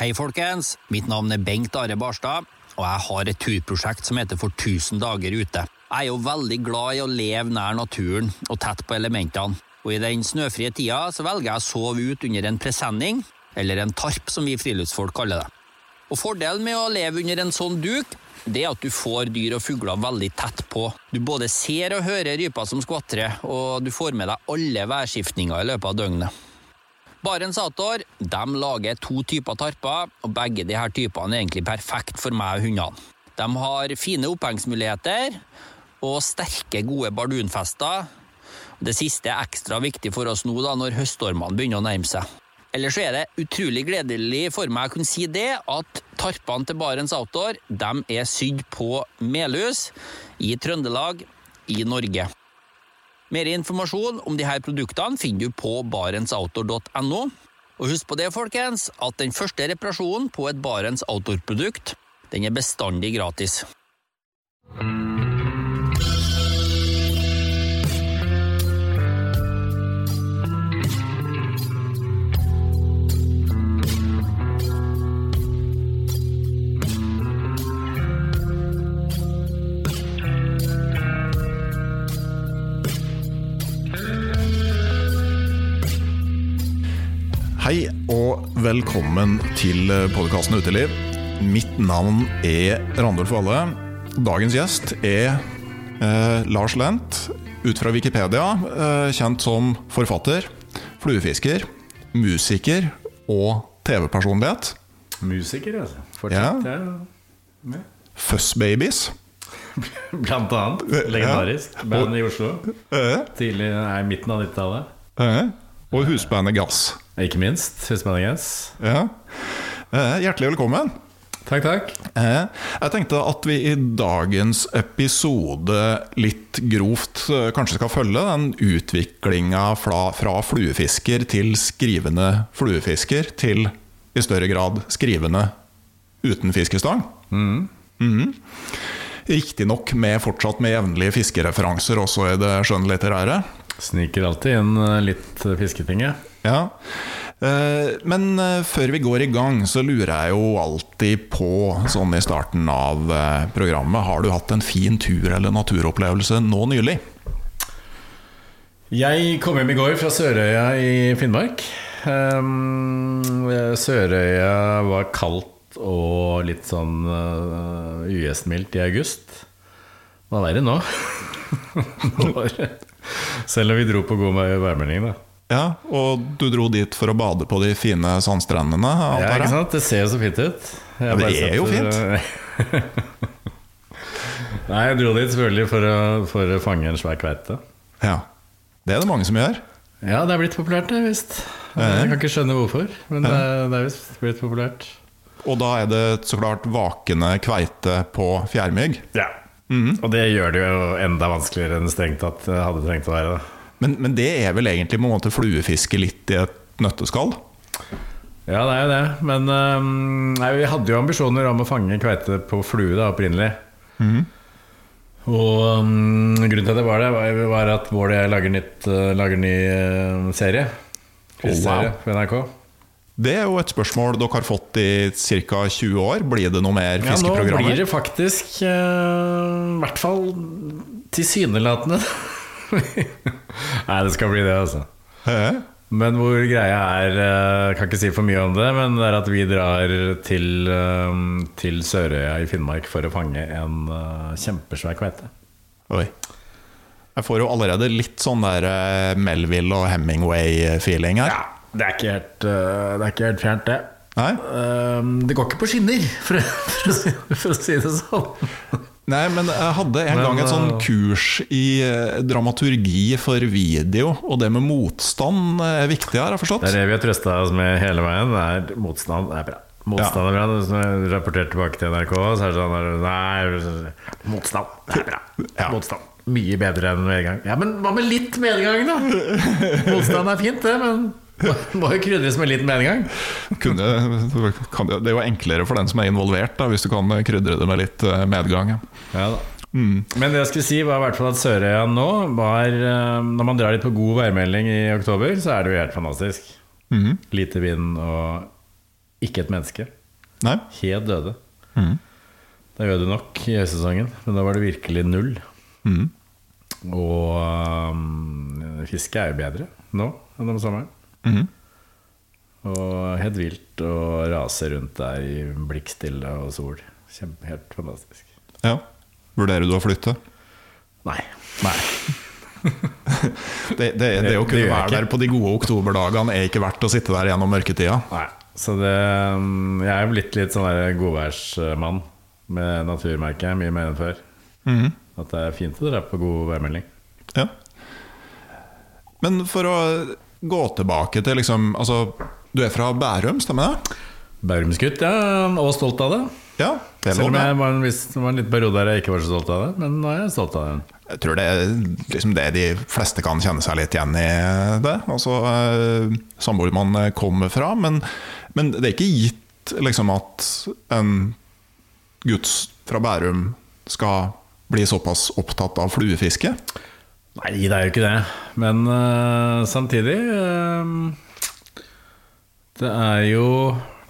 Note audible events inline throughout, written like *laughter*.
Hei, folkens. Mitt navn er Bengt Are Barstad, og jeg har et turprosjekt som heter For 1000 dager ute. Jeg er jo veldig glad i å leve nær naturen og tett på elementene. Og i den snøfrie tida så velger jeg å sove ut under en presenning, eller en tarp som vi friluftsfolk kaller det. Og Fordelen med å leve under en sånn duk, det er at du får dyr og fugler veldig tett på. Du både ser og hører ryper som skvatrer, og du får med deg alle værskiftninger i løpet av døgnet. Barents Outdoor de lager to typer tarper, og begge her typene er egentlig perfekt for meg og hundene. De har fine opphengsmuligheter og sterke, gode bardunfester. Det siste er ekstra viktig for oss nå da, når høststormene begynner å nærme seg. Ellers er det utrolig gledelig for meg å kunne si det at tarpene til Barents Outdoor de er sydd på Melhus i Trøndelag i Norge. Mer informasjon om disse produktene finner du på barentsoutdoor.no. Og husk på det, folkens, at den første reparasjonen på et Barents Outdoor-produkt den er bestandig gratis. Hei og velkommen til podkasten Uteliv. Mitt navn er Randulf Valle. Dagens gjest er eh, Lars Lent, ut fra Wikipedia eh, kjent som forfatter, fluefisker, musiker og TV-personlighet. Musiker, altså. Fortsatt. Ja. Ja. Fussbabies. *laughs* Blant annet. Legendarisk. Band i Oslo. Tidlig, nei, midten av 90-tallet. eh, og husbandet Gass. Ikke minst. Husbandet Gens. Ja. Eh, hjertelig velkommen. Takk, takk. Eh, Jeg tenkte at vi i dagens episode litt grovt eh, kanskje skal følge den utviklinga fra, fra fluefisker til skrivende fluefisker til i større grad skrivende uten fiskestang. Mm. Riktignok med fortsatt med jevnlige fiskereferanser også i det skjønnlitterære. Sniker alltid inn litt fisketing, jeg. Ja. Eh, Men eh, før vi går i gang, så lurer jeg jo alltid på, sånn i starten av eh, programmet, har du hatt en fin tur eller naturopplevelse nå nylig? Jeg kom hjem i går fra Sørøya i Finnmark. Um, Sørøya var kaldt og litt sånn ugjestmildt i august. Det var verre nå. *laughs* Selv om vi dro på god værmelding, da. Ja, Og du dro dit for å bade på de fine sandstrendene? Ja, ikke sant? Det ser jo så fint ut. Ja, det er jo fint! *laughs* Nei, jeg dro dit selvfølgelig for å, for å fange en svær kveite. Ja. Det er det mange som gjør. Ja, det er blitt populært, det, visst. Jeg kan ikke skjønne hvorfor, men det, det er visst blitt populært. Og da er det så klart vakende kveite på fjærmygg. Ja. Og det gjør det jo enda vanskeligere enn det strengt tatt hadde trengt å være. Da. Men, men det er vel egentlig på en måte fluefiske litt i et nøtteskall? Ja, det er jo det. Men øhm, nei, vi hadde jo ambisjoner om å fange kveite på flue da, opprinnelig. Og um, grunnen til at det var det, var, var at Bård og jeg lager, nytt, uh, lager ny uh, serie. Kystserie wow. på NRK. Det er jo et spørsmål dere har fått i ca. 20 år. Blir det noe mer fiskeprogrammer? Ja, nå blir det faktisk øh, I hvert fall tilsynelatende *laughs* *laughs* Nei, det skal bli det, altså. Hæ? Men hvor greia er eh, Kan ikke si for mye om det, men det er at vi drar til, eh, til Sørøya i Finnmark for å fange en eh, kjempesvær kveite. Oi. Jeg får jo allerede litt sånn der Melville og Hemingway-feeling her. Det er ikke helt, det er ikke helt fjernt, det. Nei? Eh, det går ikke på skinner, for, for, å si, for å si det sånn. Nei, men jeg hadde en Men, gang et sånn eh, kurs i eh, dramaturgi for video, og det med motstand er viktig, har jeg forstått. Det er det vi har trøsta oss med hele veien. Det er motstand er bra. Motstand er bra. Når jeg rapporterer tilbake til NRK, så er det sånn Nei, motstand det er bra. Ja. Motstand. Mye bedre enn medgang. Ja, men hva med litt medgang, da? *laughs* Motstand er fint, det, men må- jo krydres med litt medgang. Kunne, kan, det er jo enklere for den som er involvert, da, hvis du kan krydre det med litt eh, medgang. ja. Ja da. Men det jeg skulle si, var i hvert fall at Sørøya nå var eh, Når man drar litt på god værmelding i oktober, så er det jo helt fantastisk. Lite vind og ikke et menneske. Nei? Helt døde. Mhm. Da gjør det nok i høysesongen, men da var det virkelig null. Mhm. Og um, fiske er jo bedre nå enn om sommeren. Mhm. Og helt vilt å rase rundt der i blikkstille og sol. Kjempe, helt fantastisk. Ja. Vurderer du å flytte? Nei. Nei. det, det, det å kunne det være der på de gode oktoberdagene er ikke verdt å sitte der gjennom mørketida. Nei. Så det um, Jeg er blitt litt sånn godværsmann med naturmerket, mye mer enn før. Mhm. At det er fint å dra på god værmelding. Ja. Men for å gå tilbake til liksom Altså, du er fra Bærum, stemmer det? Bærumsgutt, ja. Og stolt av det. Ja, det Selv om jeg var en, viss, var en liten periode der jeg ikke var så stolt av det. Men nå er jeg stolt av det. Jeg tror det er liksom det de fleste kan kjenne seg litt igjen i det. Altså eh, samboer man kommer fra. Men, men det er ikke gitt liksom at en gutt fra Bærum skal bli såpass opptatt av fluefiske. Nei, det er jo ikke det. Men uh, samtidig uh, Det er jo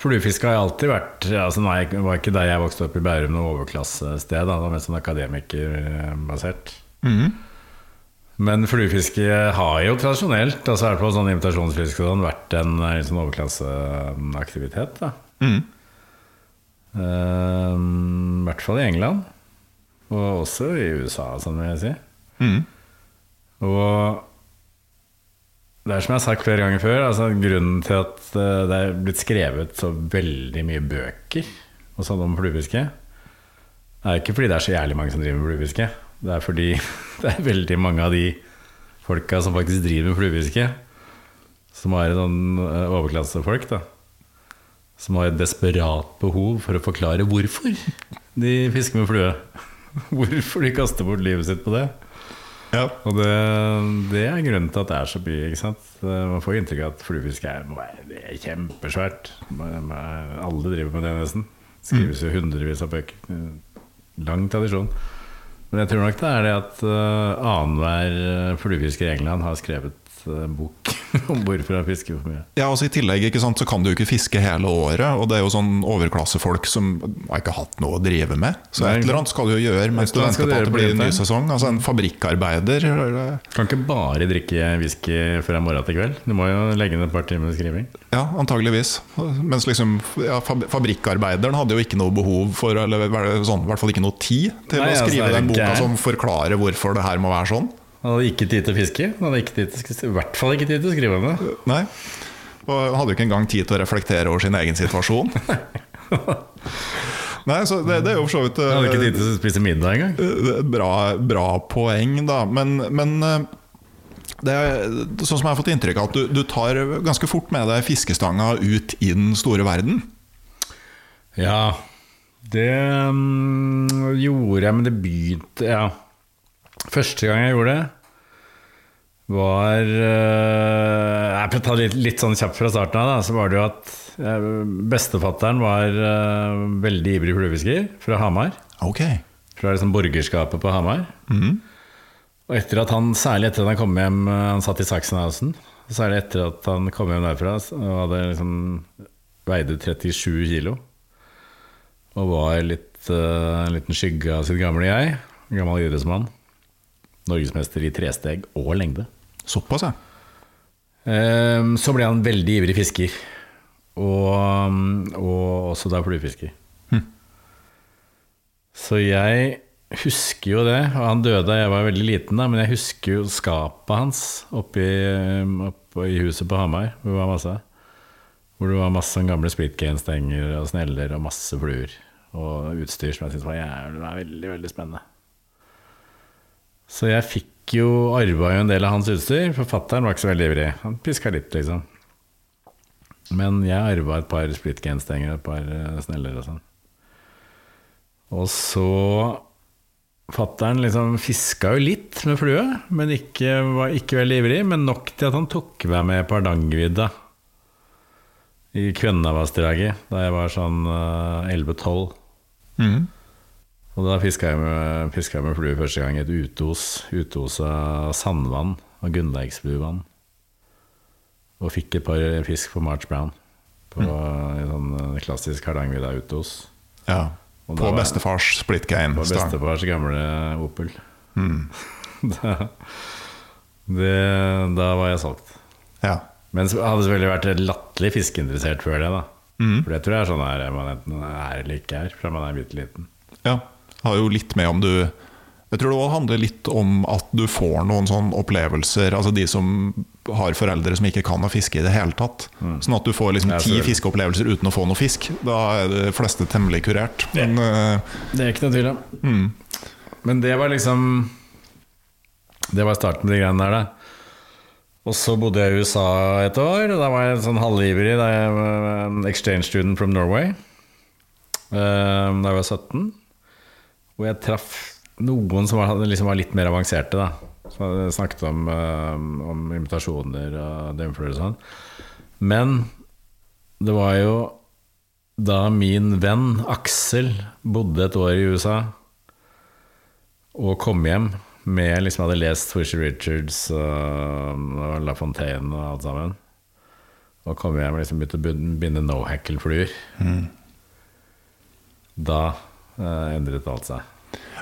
Fluefiske har jeg alltid vært altså, Nei, det var ikke der jeg vokste opp i Bærum, noe overklassested. da. Det var mest sånn akademikerbasert. Men fluefiske har jo tradisjonelt, altså i hvert fall sånn invitasjonsfiske, sånn, vært en eh, sånn overklasseaktivitet. da. mm. Eh, I hvert fall i England. Og også i USA, sånn vil jeg si. Mhm. Og det er som jeg har sagt flere ganger før, altså grunnen til at eh, det er blitt skrevet så veldig mye bøker og sånn om fluefiske, er ikke fordi det er så jævlig mange som driver med fluefiske. Det er fordi *laughs* det er veldig mange av de folka som faktisk driver med fluefiske, som er sånn eh, overklassefolk, da. Som har et desperat behov for å forklare hvorfor de fisker med flue. *laughs* Hvorfor de kaster bort livet sitt på det. Ja. Og det, det er grunnen til at det er så mye. ikke sant? Man får inntrykk av at fluefiske er, det er kjempesvært. Alle driver med det, nesten. Skrives jo hundrevis av bøker. Lang tradisjon. Men jeg tror nok det er det at uh, annenhver eh, fluefisker i England har skrevet bok *laughs* om hvorfor jeg fisker for mye. Ja, altså I tillegg ikke sant, så kan du jo ikke fiske hele året. Og det er jo sånn overklassefolk som har ikke hatt noe å drive med. Så Nei, et eller annet skal du jo gjøre mens du venter på at det blir en ny sesong. Altså En fabrikkarbeider eller- Kan ikke bare drikke whisky fra morgen til kveld. Du må jo legge ned et par timer med skriving. Ja, antageligvis. Mens liksom ja, fabrikkarbeideren hadde jo ikke noe behov for, eller sånn, i hvert fall ikke noe tid til Nei, å altså, skrive er den boka som forklarer hvorfor det her må være sånn. Han hadde ikke tid til å fiske. Han hadde ikke tid til, i hvert fall ikke tid til å skrive om det. Nei. Og han hadde jo ikke engang tid til å reflektere over sin egen situasjon. *laughs* Nei, så det, det er jo for så vidt Han hadde ikke eh, tid til å spise middag engang. Eh, Bra, bra poeng, da. Men, men eh, det er sånn som jeg har fått inntrykk av, at du, du tar ganske fort med deg fiskestanga ut i den store verden. Ja, det um, gjorde jeg, men det begynte Ja. Første gang jeg gjorde det, var eh, Jeg får ta litt, litt sånn kjapt fra starten av. Da, så var det jo at uh, bestefatteren var eh, veldig ivrig fluefisker fra Hamar. Ok. Fra liksom borgerskapet på Hamar. Og etter at han, særlig etter at han kom hjem eh, Han satt i Sachsenhausen. Særlig etter at han kom hjem derfra og hadde liksom veide 37 kilo. Og var litt, eh, en liten skygge av sitt gamle jeg. Gammel idrettsmann. Norgesmester i tresteg og lengde. Såpass, ja. Ehm, Så ble han veldig ivrig fisker. Og, og også da fluefisker. Så jeg husker jo det. Og han døde da jeg var veldig liten, da, men jeg husker jo skapet hans oppe i huset på Hamar. Hvor det var masse, hvor det var masse sånn gamle splitgain-stenger og sneller og masse fluer. Og utstyr som jeg syntes var jævlig, var veldig, veldig spennende. Så jeg fikk jo arva jo en del av hans utstyr. Forfatteren var ikke så veldig ivrig. Han piska litt, liksom. Men jeg arva et par splittgenstenger og et par eh, sneller og sånn. Og så Fattern liksom fiska jo litt med flue, men ikke, var ikke veldig ivrig. Men nok til at han tok meg med på Hardangervidda i Kvennavassdraget da jeg var sånn uh, 11-12. Mhm. Og da fiska jeg med, med flue første gang i et utos, utos av sandvann og Gunnleiksbluvann. Og fikk et par fisk på March Brown. På en sånn eh, klassisk Hardangervidda Utos. Ja. Og På bestefars split cane. På bestefars gamle Opel. Mm. *laughs* da, det, da var jeg solgt. Ja. Men jeg hadde selvfølgelig vært latterlig fiskeinteressert før det. da Mm. For det tror jeg er sånn her man enten er eller ikke er, fra man er bitte liten. ja. Har jo litt med om du Jeg tror det òg handler litt om at du får noen sånne opplevelser, altså de som har foreldre som ikke kan å fiske i det hele tatt. Sånn at du får liksom Mm. Ti fiskeopplevelser uten å få noe fisk. Da er de fleste temmelig kurert. Men eh, Det er ikke noe tvil om. mm, Men det var liksom Det var starten på de greiene der, da. Og så bodde jeg i USA et år, da var jeg sånn halvivrig da jeg var en exchange student from Norway. eh, Da jeg var 17. Hvor jeg traff noen som var, liksom var litt mer avanserte, da. Som hadde snakket om, uh, om invitasjoner og dømfluer og sånn. Men det var jo da min venn Aksel bodde et år i USA og kom hjem med liksom hadde lest Twisher Richards og, og La Fontaine og alt sammen. Og kom hjem og liksom begynte å binde- binde no-hackle-fluer. Da eh, endret alt seg.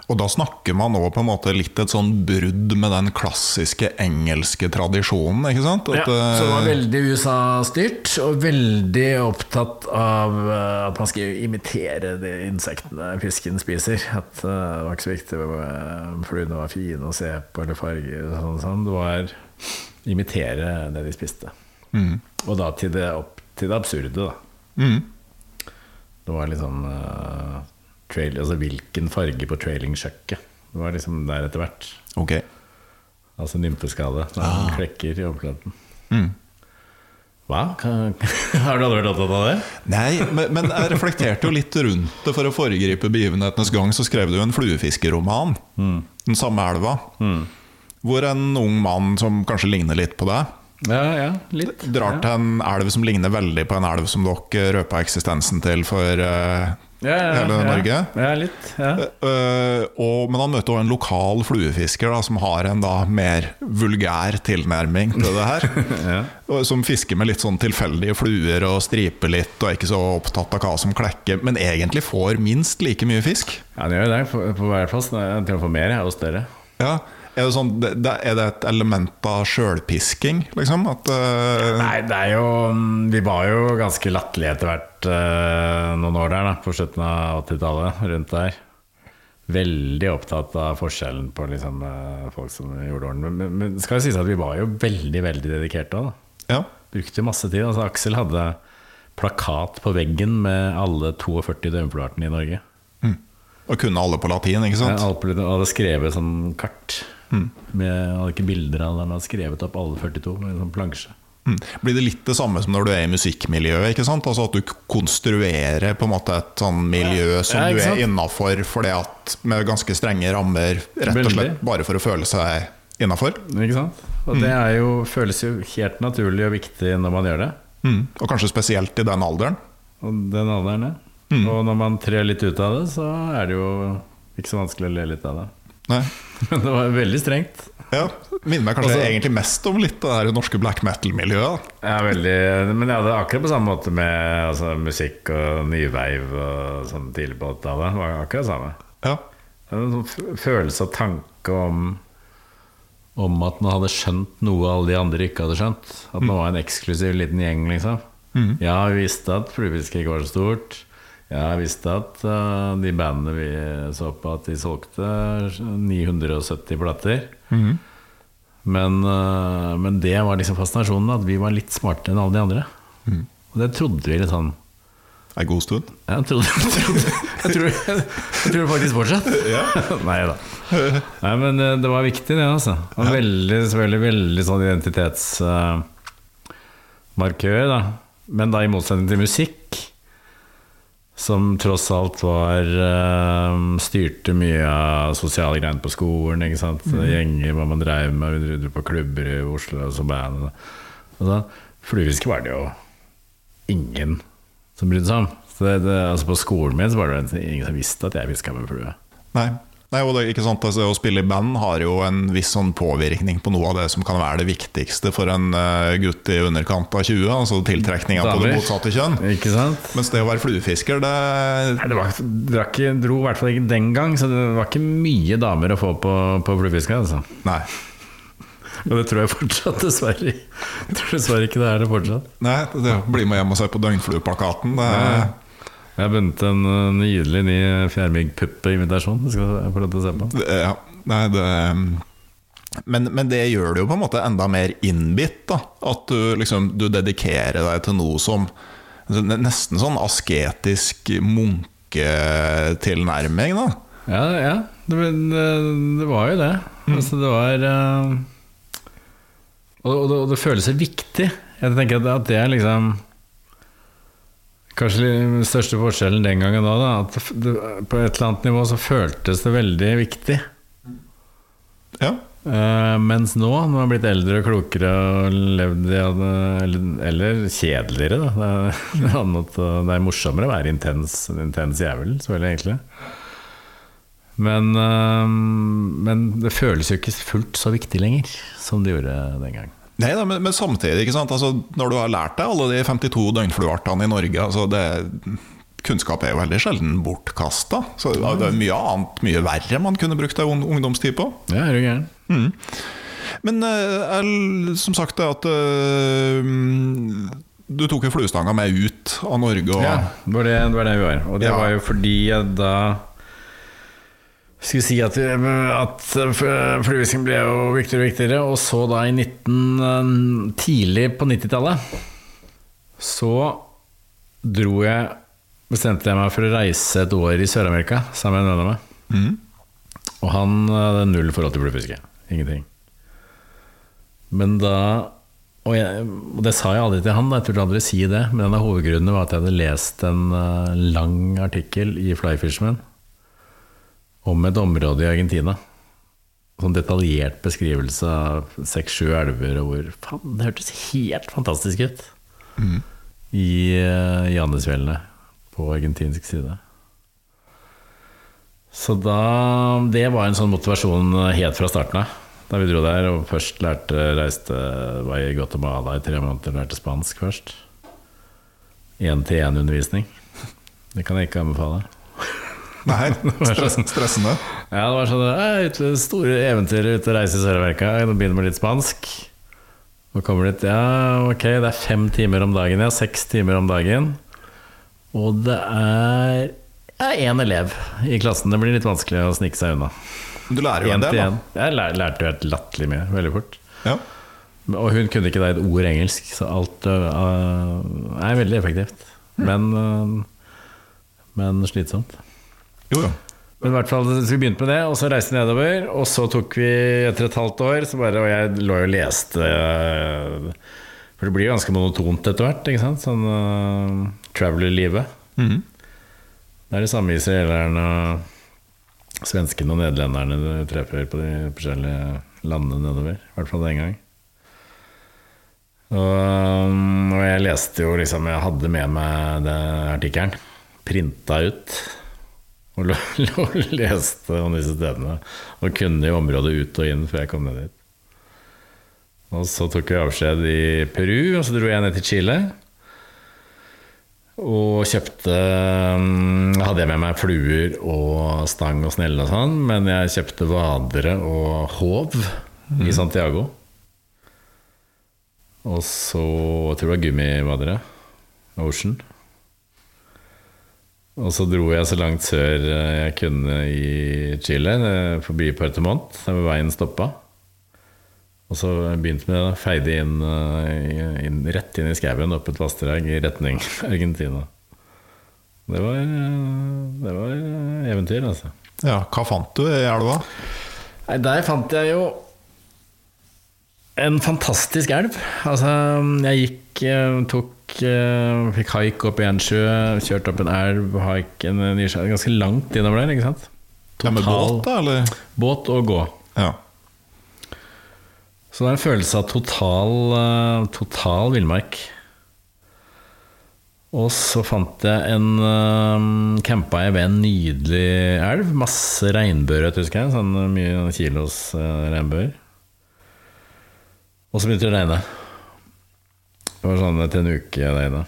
Og da snakker man nå på en måte litt et sånn brudd med den klassiske engelske tradisjonen, ikke sant? At, så det var eh, veldig USA-styrt, og veldig opptatt av eh, at man skulle imitere de insektene fisken spiser. At eh, det var ikke så viktig om fluene var fine å se på eller farger. og Sånn, sånn. Det var imitere det de spiste. mm, Og da til det, opp, til det absurde, da. mm, Det var litt sånn eh, trail, altså Hvilken farge på trailing-sjøkket? Det var liksom der etter hvert. Ok. Altså nymfeskade. Er klekker i overflaten. Mm. Hva? *laughs* Har du aldri vært opptatt av det? Nei, men, men jeg reflekterte jo litt rundt det for å foregripe begivenhetenes gang. Så skrev du jo en fluefiskeroman, Mm. Den samme elva, hvor en ung mann som kanskje ligner litt på deg, Ja, ja, litt. drar til en elv som ligner veldig på en elv som dere røpa eksistensen til for eh, ja, ja, hele. Norge. Ja, litt. Ja. Eh, og, men han møter også en lokal fluefisker da, som har en da mer vulgær tilnærming til det her. *laughs* Som fisker med litt sånn tilfeldige fluer og striper litt, og er ikke så opptatt av hva som klekker, men egentlig får minst like mye fisk. ja, det gjør det. På, hver plass. Til å få mer og større. Ja, Er det, sånn, er det et element av sjølpisking, liksom? At, uh... Nei, det er jo mm, Vi var jo ganske latterlige etter hvert eh, noen år der, da, på slutten av 80-tallet. Rundt der. Veldig opptatt av forskjellen på liksom, eh, folk som gjorde orden. Men, men, men skal jo sies at vi var jo veldig veldig dedikerte òg. ja. Brukte masse tid. Altså, Aksel hadde plakat på veggen med alle 42 døgnfluartene i Norge. Og kunne alle på latin, ikke sant? Ja, hadde skrevet sånn kart. Med, han hadde ikke bilder av det, men hadde skrevet opp alle 42 med en sånn plansje. Mm. Blir det litt det samme som når du er i musikkmiljøet? ikke sant? Altså At du konstruerer på en måte et sånn miljø som Ja, du er innafor med ganske strenge rammer, rett og slett bare for å føle seg innafor? Ikke sant? Og det er jo, føles jo helt naturlig og viktig når man gjør det. Mm. Og kanskje spesielt i den alderen. Og den alderen, ja. Og når man trer litt ut av det, så er det jo ikke så vanskelig å le litt av det. Nei. *laughs* Men det var veldig strengt. Ja, Minner meg kanskje Altså- egentlig mest om litt det der norske black metal-miljøet. Ja, veldig, men jeg er akkurat på samme måte med altså, musikk og nyveiv og sånn tidlig på 80-tallet. Det var akkurat det samme. Ja. En sånn følelse og tanke om, om at man hadde skjønt noe alle de andre ikke hadde skjønt. At man var en eksklusiv liten gjeng, liksom. Ja, vi visste at fluefiske ikke var så stort. Ja, jeg visste at uh, de bandene vi så på, at de solgte 970 plater. Men, uh, men det var liksom fascinasjonen, at vi var litt smartere enn alle de andre. Og det trodde vi litt sånn En god stund. jeg trodde, *laughs* jeg trodde, jeg tror, jeg tror det faktisk fortsatt. *laughs* Nei da. Nei, men eh, det var viktig, det. altså Og ja. veldig, selvfølgelig veldig sånn identitetsmarkør. da Men da i motsetning til musikk, som tross alt var eh, Styrte mye av sosiale greiene på skolen. Ikke sant? Gjenger, hva man dreiv med, vi dro på klubber i Oslo så band. Og så, Fluefiske var det jo ingen som brydde seg om. Så det, det, altså på skolen min så var det ingen som visste at jeg fiska med flue. Nei. Nei, og det, ikke sant, altså, Å spille i band har jo en viss sånn påvirkning på noe av det som kan være det viktigste for en uh, gutt i underkant av 20, altså tiltrekninga på det motsatte kjønn. Ikke sant? Mens det å være fluefisker, det Nei, det var, drakk, ikke- dro i hvert fall ikke den gang, så det var ikke mye damer å få på, på fluefiske. Altså. Nei. Og det tror jeg fortsatt, dessverre. Jeg tror dessverre ikke det er det fortsatt. Nei, det blir med hjem og se på døgnflueplakaten. Det, Ja. Jeg har vunnet en uh, nydelig ny fjærmyggpuppe-invitasjon. Det skal jeg få lov til å se på. ja, nei, det men, men det gjør det jo på en måte enda mer innbitt. da At du liksom du dedikerer deg til noe som altså, Nesten sånn asketisk munketilnærming. da Ja, ja det, det, det var jo det. Altså, det var uh, og, og, det, og det føles så viktig. Jeg tenker at det er liksom Kanskje den største forskjellen den gangen da, da at det, på et eller annet nivå så føltes det veldig viktig. Ja, Uh, mens nå, når man har blitt eldre og klokere og levd i eller, eller kjedeligere, da. Det er, *laughs* det, er annet, det er morsommere å være intens, en intens jævel, selvfølgelig, egentlig. Men, eh, men det føles jo ikke fullt så viktig lenger som det gjorde den gang. Nei da, men, men samtidig, ikke sant? Altså, når du har lært deg alle de 52 døgnflueartene i Norge altså det, Kunnskap er jo veldig sjelden bortkasta. Så det er mye annet, mye verre man kunne brukt ei ung- ungdomstid på. Ja, er du gæren? Men eh, jeg- som sagt, det at eh, Du tok jo fluestanga med ut av Norge. Og, Ja, det var det, det var det vi var. Og det Ja. var jo fordi jeg da skulle si at, at fluesing ble jo viktigere og viktigere. Og så da i 19, tidlig på 90-tallet så dro jeg Bestemte jeg meg for å reise et år i Sør-Amerika sammen med en venn av meg. Mm. Og han hadde null forhold til fluefiske. Ingenting. Men da og, jeg, og det sa jeg aldri til han, da, jeg turte aldri si det. Men en av hovedgrunnene var at jeg hadde lest en eh, lang artikkel i Fly Fisherman om et område i Argentina. Sånn detaljert beskrivelse av seks-sju elver, og hvor Faen, det hørtes helt fantastisk ut! I uh, Janesfjellene på argentinsk side. Så da Det var en sånn motivasjon helt fra starten av. Da vi dro der og først lærte reiste var i Guatemala i tre måneder, lærte spansk først. Én-til-én-undervisning. Det kan jeg ikke anbefale. Nei, stress, stressende. Ja, det var sånn «Ei, ute, Store eventyr ute og reise i Sør-Amerika. Nå begynner med litt spansk. Og kommer dit Ja, ok, det er fem timer om dagen. Ja, seks timer om dagen. Og det er én elev i klassen. Det blir litt vanskelig å snike seg unna. Du lærer jo en Én del, da. Jeg lær, lærte jo helt latterlig mye, veldig fort. Ja. Og hun kunne ikke da et ord engelsk, så alt uh, er veldig effektivt. Men, uh, men slitsomt. Jo, jo. Men i hvert fall, så vi begynte med det, og så reiste vi nedover. Og så tok vi etter et halvt år, så bare, og jeg lå jo og leste øh, For det blir jo ganske monotont etter hvert, ikke sant? Sånn uh, traveler-livet. Mhm. Det er det samme israelerne og svenskene og nederlenderne du treffer på de forskjellige landene nedover. I hvert fall den gang. Og, um, og jeg leste jo liksom Jeg hadde med meg den artikkelen. Printa ut. Og og *laughs* leste om disse stedene. Og kunne i området ut og inn før jeg kom ned dit. Og så tok vi avskjed i Peru, og så dro jeg ned til Chile. Og kjøpte mm, Hadde jeg med meg fluer og stang og snelle og sånn, men jeg kjøpte vadere og håv i Santiago. Og så jeg tror jeg det var gummivadere. Ocean. Og så dro jeg så langt sør jeg kunne i Chile, eh, forbi Puerto Mont, der veien stoppa. Og så begynte vi å feide inn, eh, inn, rett inn i skauen, opp et vassdrag i retning *laughs* Argentina. Det var, eh, det var eh, eventyr, altså. ja. Hva fant du i elva? Nei, der fant jeg jo en fantastisk elv. Altså, jeg gikk, eh, tok eh, Fikk haik opp i en sjø, kjørte opp en elv, haik en ny Ganske langt innover der, ikke sant? Ja, med båt, da, eller? Båt og gå. Ja. Så det er en følelse av total, eh, total villmark. Og så fant jeg en uh, Campa jeg ved en nydelig elv. Masse regnbuer, husker jeg. Sånn mye kilos uh, regnbuer. Og så begynte det å regne. Det var sånn etter en uke der inne.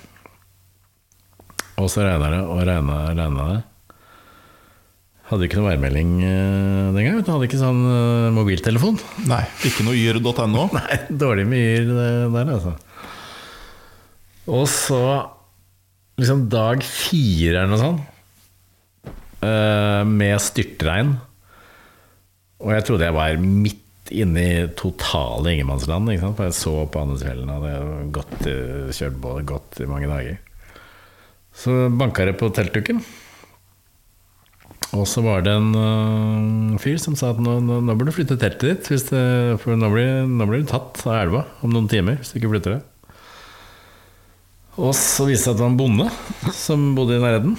Og så regna det og regna, det. Hadde ikke noe værmelding uh, den gang. Hadde ikke sånn uh, mobiltelefon. Nei, ikke noe yr.no. *laughs* Nei, dårlig med yr der, altså. Og så liksom dag fire eller noe sånt, med styrtregn. Og jeg trodde jeg var midt inne i totale ingenmannsland. For jeg så på Andesfjellene, hadde gått, kjørt båt godt i mange dager. Så banka det på teltduken. Og så var det en uh, fyr som sa at nå, nå, nå burde du flytte teltet ditt, det, for nå blir, nå blir, du tatt av elva om noen timer hvis du ikke flytter det. Og så viste det seg at det var en bonde som bodde i nærheten.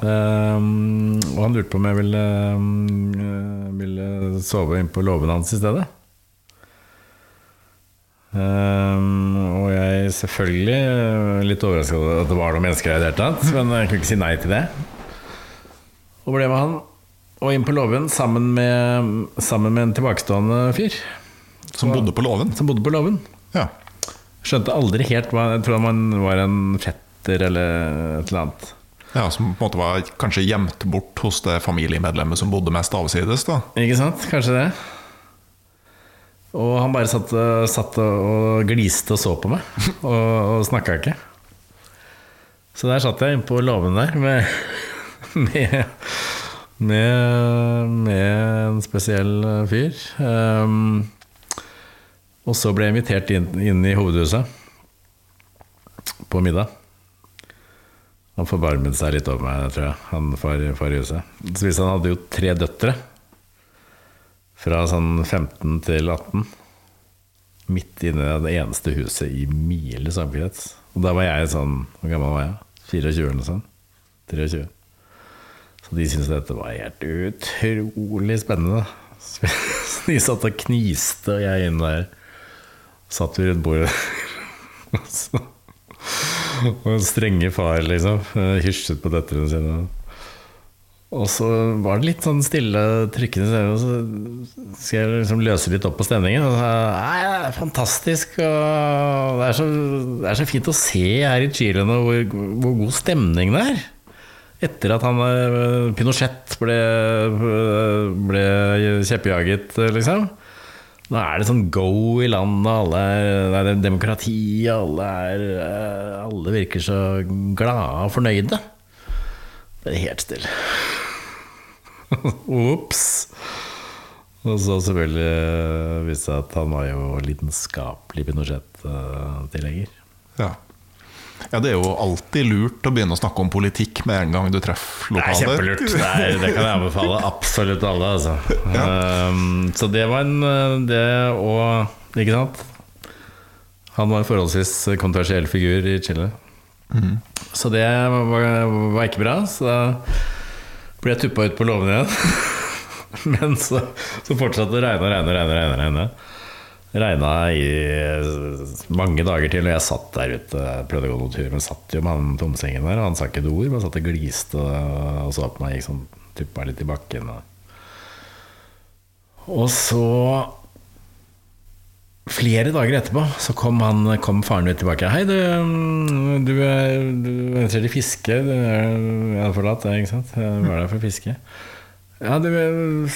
Um, og han lurte på om jeg ville, um, ville sove inn på låven hans i stedet. Um, og jeg selvfølgelig litt overraska over at det var noen mennesker her i det hele tatt, men jeg kunne ikke si nei til det. Og ble med han og inn på låven sammen, sammen, med en tilbakestående fyr. Som bodde på låven? Som bodde på låven. Ja. Skjønte aldri helt hva Jeg tror han var en fetter eller et eller annet. Ja, Som på en måte var kanskje gjemt bort hos det familiemedlemmet som bodde mest avsides? da Ikke sant? Kanskje det. Og han bare satt, satt og gliste og så på meg, *laughs* og, og snakka ikke. Så der satt jeg innpå låven der med *laughs* med, med, med, en spesiell fyr. Um, og så ble jeg invitert inn, inn, i hovedhuset på middag. Han forbarmet seg litt over meg, tror jeg, han far, far i huset. Så hvis han hadde jo tre døtre. Fra sånn 15 til 18. Midt inne i det eneste huset i miles omkrets. Og da var jeg sånn Hvor gammel var jeg? 24 eller noe sånt? 23. Så de syntes dette var helt utrolig spennende. Så *laughs* de satt og kniste, og jeg inne der satt vi rundt bordet. *laughs* Og *laughs* en strenge far, liksom. Hysjet på døtrene sine. Og så var det litt sånn stille, trykkende og så skal jeg liksom løse litt opp på stemningen. Og så, Nei, det er fantastisk. Og det er, så, det er så fint å se her i Chile nå hvor, hvor god stemning det er. Etter at han eh, Pinochet ble, ble kjeppjaget, liksom. Nå er det sånn go i landet, alle er, det er demokrati, alle, er, eh, alle virker så glade og fornøyde. Det er helt stille. *laughs* Ops! Og så selvfølgelig eh, viste det seg at han var jo lidenskapelig Pinochet-tilhenger. Ja. Ja, Det er jo alltid lurt å begynne å snakke om politikk med en gang du treffer lokaler. Det er kjempelurt. Er, det kan jeg anbefale absolutt alle. Altså. Ja. Um, så det var en eh, Det og Ikke sant? Han var en forholdsvis kontroversiell figur i Chile. Mm. Så det var, var, ikke bra. Så da ble jeg tuppa ut på låven igjen. *laughs* Men så, så fortsatte det å regne og regne og regne, regne. Regna i mange dager til, og jeg satt der ute. Prøvde å gå noen tur, men satt jo med han tomsengen der, og han sa ikke et ord. men satt og gliste og, så på meg, gikk sånn tuppa litt i bakken. Og, så Flere dager etterpå så kom, han, kom faren min tilbake. 'Hei, du, du, du er interessert i fiske?' Jeg hadde forlatt det, ikke sant? Jeg var der for å fiske. Ja, det, er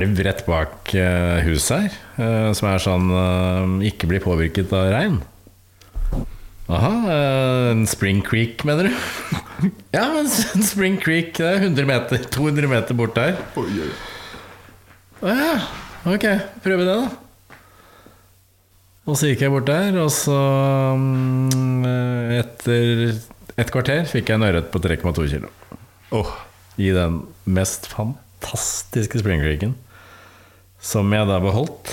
det rett bak uh, huset her, uh, som er sånn uh, ikke blir påvirket av regn. Aha, en Spring Creek, mener du? *laughs* ja, en Spring Creek det er 100 meter, 200 meter bort der. Å ja, ok, prøve det, da. Og så gikk jeg bort der, og så um, Etter et kvarter fikk jeg en ørret på 3,2 kilo. Oh i den mest fantastiske springcreeken, som jeg da beholdt.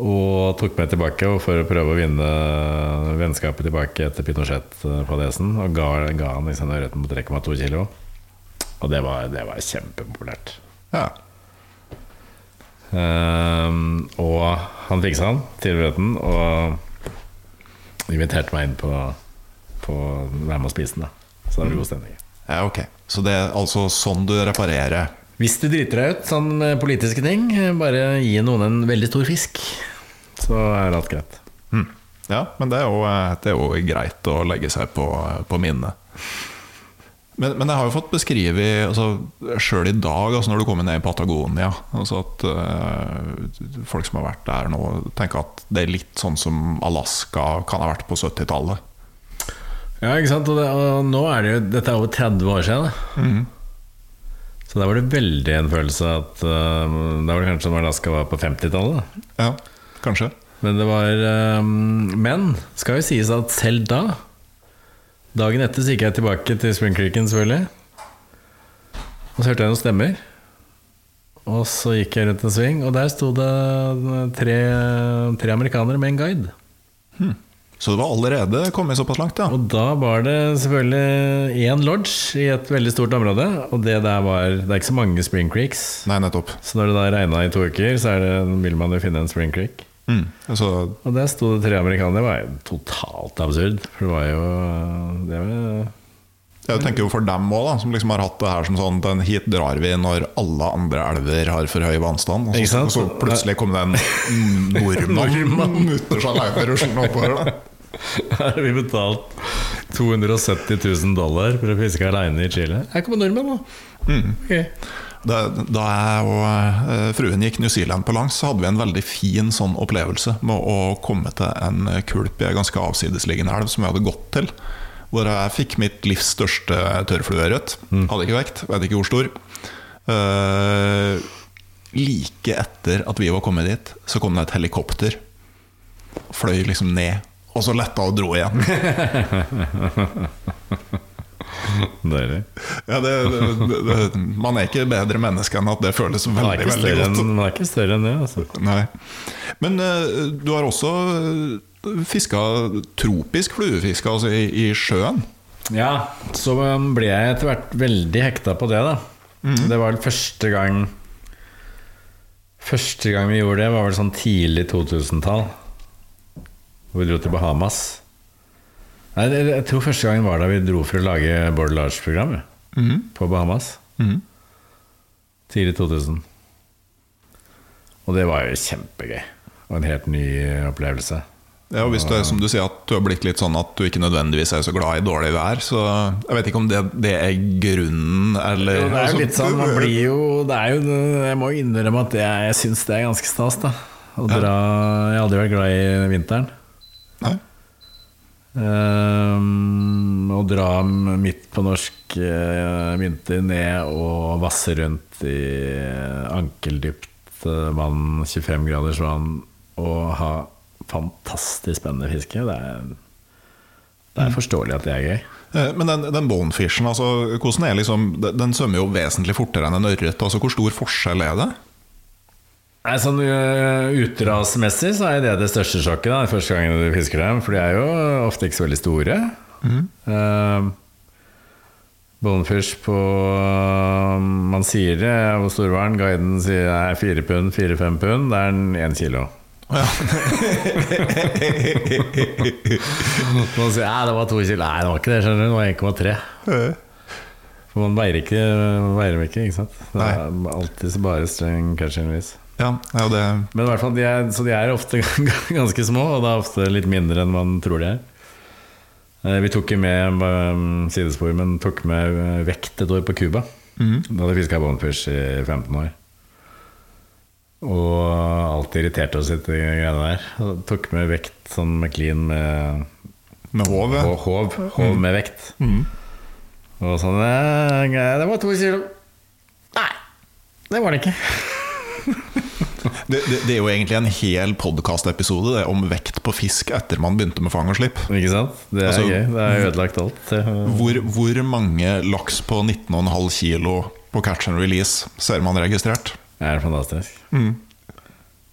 Og tok meg tilbake for å prøve å vinne vennskapet tilbake etter Pinochet-fadesen. Og ga, ga han liksom ørreten på 3,2 kilo. Og det var, det var kjempepopulært. Ja. Um, og han fiksa han til ørreten, og inviterte meg inn på, på å være med og spise den. da Så det var god stemning. Ja, ok. Så det er altså sånn du reparerer Hvis du driter deg ut sånn politiske ting, bare gi noen en veldig stor fisk, så er alt greit. Mm. Ja, men det er, jo, eh, det er jo greit å legge seg på, på minnet. Men, men jeg har jo fått beskrevet altså, Sjøl i dag, altså når du kommer ned i Patagonia altså at uh, Folk som har vært der nå, tenker at det er litt sånn som Alaska kan ha vært på 70-tallet. Ja, ikke sant? Og, det, og nå er det jo Dette er over 30 år siden. da. Mhm. Så da var det veldig en følelse at uh, Da var det kanskje som Alaska var på 50-tallet. Ja, kanskje. Men det var uh, Men skal jo sies at selv da Dagen etter så gikk jeg tilbake til Spring Creeken, selvfølgelig. Og så hørte jeg noen stemmer. Og så gikk jeg rundt en sving, og der sto det tre, tre amerikanere med en guide. Så det var allerede kommet såpass langt, ja. Og da var det selvfølgelig én lodge i et veldig stort område. Og det der var Det er ikke så mange Spring Creeks. Nei, nettopp. Så når det da regna i to uker, så er det, vil man jo finne en Spring Creek. Mm. altså. Og der sto det tre amerikanere. Det var jo totalt absurd. For det var jo det var, jeg tenker jo for dem òg, som liksom har hatt det her som sånn den Hit drar vi når alle andre elver har for høy vannstand. Og så, så plutselig kom det en *laughs* nordmann mutters aleine ruslende oppover. *laughs* Her har vi betalt 270 000 dollar for å fiske aleine i Chile. Her kommer nordmenn, da. Ok. Da, da jeg og eh, fruen gikk New Zealand på langs, så hadde vi en veldig fin sånn opplevelse med å komme til en kulp i ei ganske avsidesliggende elv som vi hadde gått til. Hvor jeg fikk mitt livs største tørrflueørret. Hadde ikke vekt, vet ikke hvor stor. Uh, like etter at vi var kommet dit, så kom det et helikopter. Fløy liksom ned, og så letta og dro igjen. *laughs* Deilig. Ja, det, det, det, man er ikke bedre menneske enn at det føles veldig, veldig godt. En, man er ikke større enn det, altså. Nei. Men uh, du har også uh, fiska tropisk fluefiske, altså i, i sjøen. Ja, så ble jeg etter hvert veldig hekta på det, da. Det var vel første gang Første gang vi gjorde det, var vel sånn tidlig 2000-tall. Hvor vi dro til Bahamas. Nei, jeg tror første gangen var da vi dro for å lage Bård Lars-program ja, på Bahamas. Tidlig 2000. Og det var jo kjempegøy. Og en helt ny opplevelse. Ja, og Hvis det er som du sier at du har blitt litt sånn at du ikke nødvendigvis er så glad i dårlig vær, så jeg vet ikke om det, det er grunnen, eller Jo, det er altså, jo litt sånn, man blir jo Det er jo Jeg må jo innrømme at jeg, jeg syns det er ganske stas, da. Å dra Jeg har aldri vært glad i vinteren. Nei? Å dra midt på norsk uh, vinter ned og vasse rundt i ankeldypt uh, vann, 25 graders vann, og ha fantastisk spennende fiske, det er, det er forståelig at det er gøy. Eh, Men den, den bonefishen, altså, hvordan er liksom, den den svømmer jo vesentlig fortere enn en ørret. Altså, hvor stor forskjell er det? Nei, sånn uh, så er det det største sjokket da, første gangen du fisker dem. For de er jo ofte ikke så veldig store. Uh, Bonefish på uh, Man sier det, hvor stor var den? Guiden sier det er fire pund, fire-fem pund. Det er den én kilo. man *laughs* sier ja, det var to kilo. Nei, det var ikke det. skjønner du, Det var 1,3. For man veier ikke, veier ikke, ikke sant? Det er alltid bare streng catch and release. Ja, ja det, Men i hvert fall, de er, så de er ofte *laughs* ganske små, og det er ofte litt mindre enn man tror de er. Eh, Vi tok jo med um, sidespor, men tok med eh, vekt et år på Cuba. Da hadde vi fiska bonfish i 15 år. Og alt irriterte oss litt, de greiene der. Og tok med vekt sånn McLean med med håv, håv, håv med vekt. Og sånn eh, Det var to kilo. Nei, det var det ikke. Det, det, det er jo egentlig en hel podkastepisode om vekt på fisk etter man begynte med fang og slipp. Ikke sant? Det er Altså, gøy. Det er ødelagt alt. Hvor, hvor mange laks på 19,5 kilo på catch and release ser man registrert? Det er fantastisk.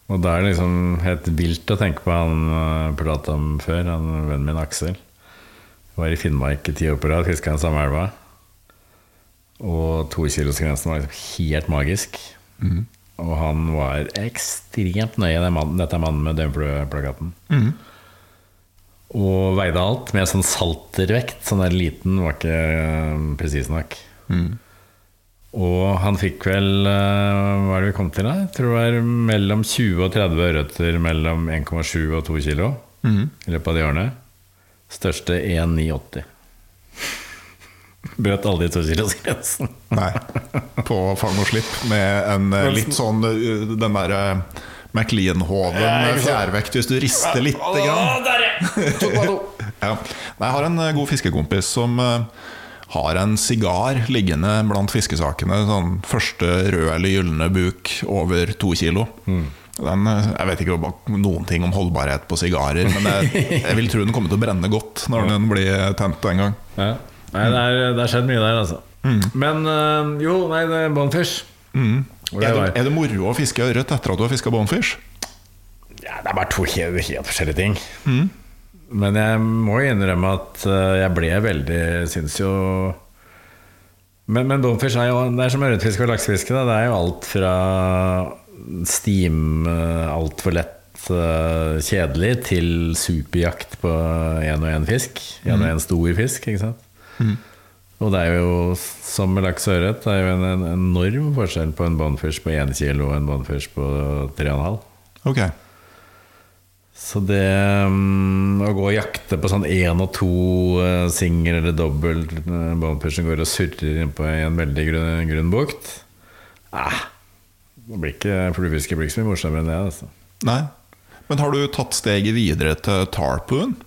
Og da er det liksom helt vilt å tenke på han uh, prata om før, han vennen min Aksel. Var i Finnmark i ti år på rad, fiska den samme elva. Og tokilosgrensen var liksom helt magisk. Og han var ekstremt nøye, den mannen, dette er mannen med døgnflueplakaten. Og veide alt med sånn saltervekt. Sånn der liten var ikke uh, presis nok. Og han fikk vel uh, Hva er det vi kom til, da? Jeg tror det var mellom 20 og 30 ørreter mellom 1,7 og 2 kilo i løpet av de årene. Største 1,980. Brøt aldri tokilosgrensen. Nei. På fang og slipp med en eh, litt sånn eh, Den derre McLean-hoven med fjærvekt hvis du rister litt. grann. ja! *laughs* Jeg har en eh, god fiskekompis som eh, har en sigar liggende blant fiskesakene. Sånn første rød eller gylne buk over to kilo. Den, eh, jeg vet ikke noen ting om holdbarhet på sigarer, men jeg, *laughs* jeg vil tro den kommer til å brenne godt når den blir tent en gang. Ja. Nei, det det er skjedd mye der, altså. Men øh, jo, nei, det er bonefish. Mm. Er det, er det moro å fiske ørret etter at du har fiska bonefish? Ja, det er bare to helt, helt forskjellige ting. Men jeg må innrømme at øh, jeg ble veldig Syns jo Men, men bonefish er jo Det er som ørretfiske og laksefiske. Det er jo alt fra steam, altfor lett kjedelig, til superjakt på én og én fisk. Én og én stor fisk, ikke sant. Og det er jo, som med laks og ørret, det er jo en, en enorm forskjell på en bonfish på 1 kilo og en bonfish på 3,5. Okay. Så det um, å gå og jakte på sånn én og to uh, singel eller dobbel uh, bonfish som går og surrer innpå i en veldig grunn, grunn bukt eh, Det blir ikke fluefiske blir ikke så mye morsommere enn det. Altså. Nei. Men har du tatt steget videre til tarpoon?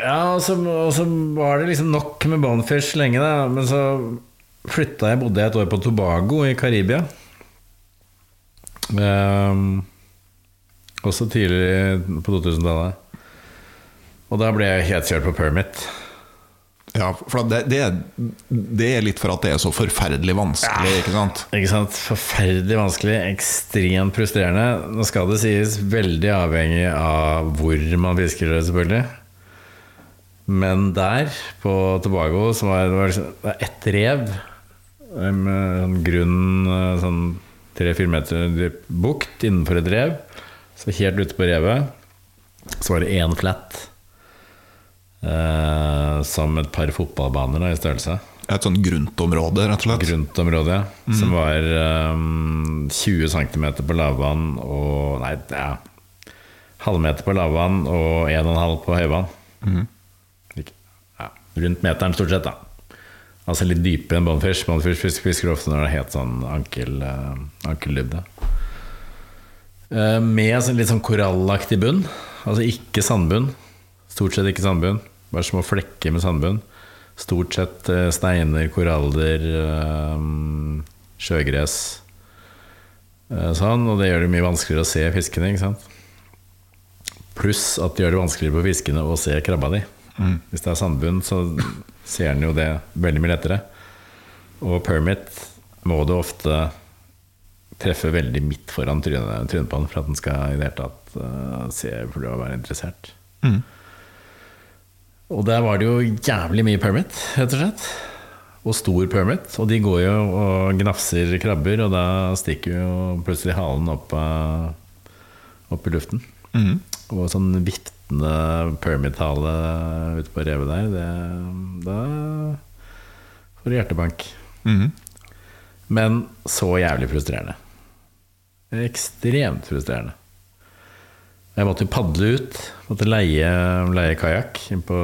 Ja, og så, og så var det liksom nok med bonefish lenge, da. Men så flytta jeg, bodde jeg et år på Tobago i Karibia. Um, også tidlig på 2000-tallet. Og da ble jeg helt kjørt på permit. Ja, for det, det, det er litt for at det er så forferdelig vanskelig, ikke sant? Ikke sant? Forferdelig vanskelig, ekstremt frustrerende. Nå skal det sies veldig avhengig av hvor man fisker det, selvfølgelig. Men der, på Tobago, så var det, var liksom, ett rev eh, med sånn grunn eh, sånn tre-fire meter bukt innenfor et rev. Så helt ute på revet så var det én flat. Eh, som et par fotballbaner da, i størrelse Et sånt gruntområde, rett og slett. gruntområde, ja. som var um, 20 cm på lavvann og Nei, ja. Halvmeter på lavvann og 1,5 på høyvann. Ja, rundt meteren, stort sett. da Altså litt dypere enn bonfish. Bonfish fisk- fisker ofte når det er helt sånn ankel, uh, ankeldybde. Eh, med sånn litt sånn korallaktig bunn. Altså ikke sandbunn. Stort sett ikke sandbunn. Bare små flekker med sandbunn. Stort sett eh, steiner, koraller, eh, sjøgress. eh, Sånn, og det gjør det mye vanskeligere å se fiskene. Pluss at det gjør det vanskeligere på fiskene å se krabba di. Hvis det er sandbunn, så ser en jo det veldig mye lettere. Og permit må du ofte treffe veldig midt foran trynet, trynet på den for at den skal i det hele tatt uh, se for å være interessert. Og der var det jo jævlig mye permit, rett og slett. Og stor permit. Og de går jo og gnafser krabber, og da stikker jo plutselig halen opp, uh, opp i luften. Og sånn viftende permit-hale ute på revet der, det, da får du hjertebank. Mhm. Men så jævlig frustrerende. Ekstremt frustrerende. Jeg måtte jo padle ut. Måtte leie, leie kajakk inn på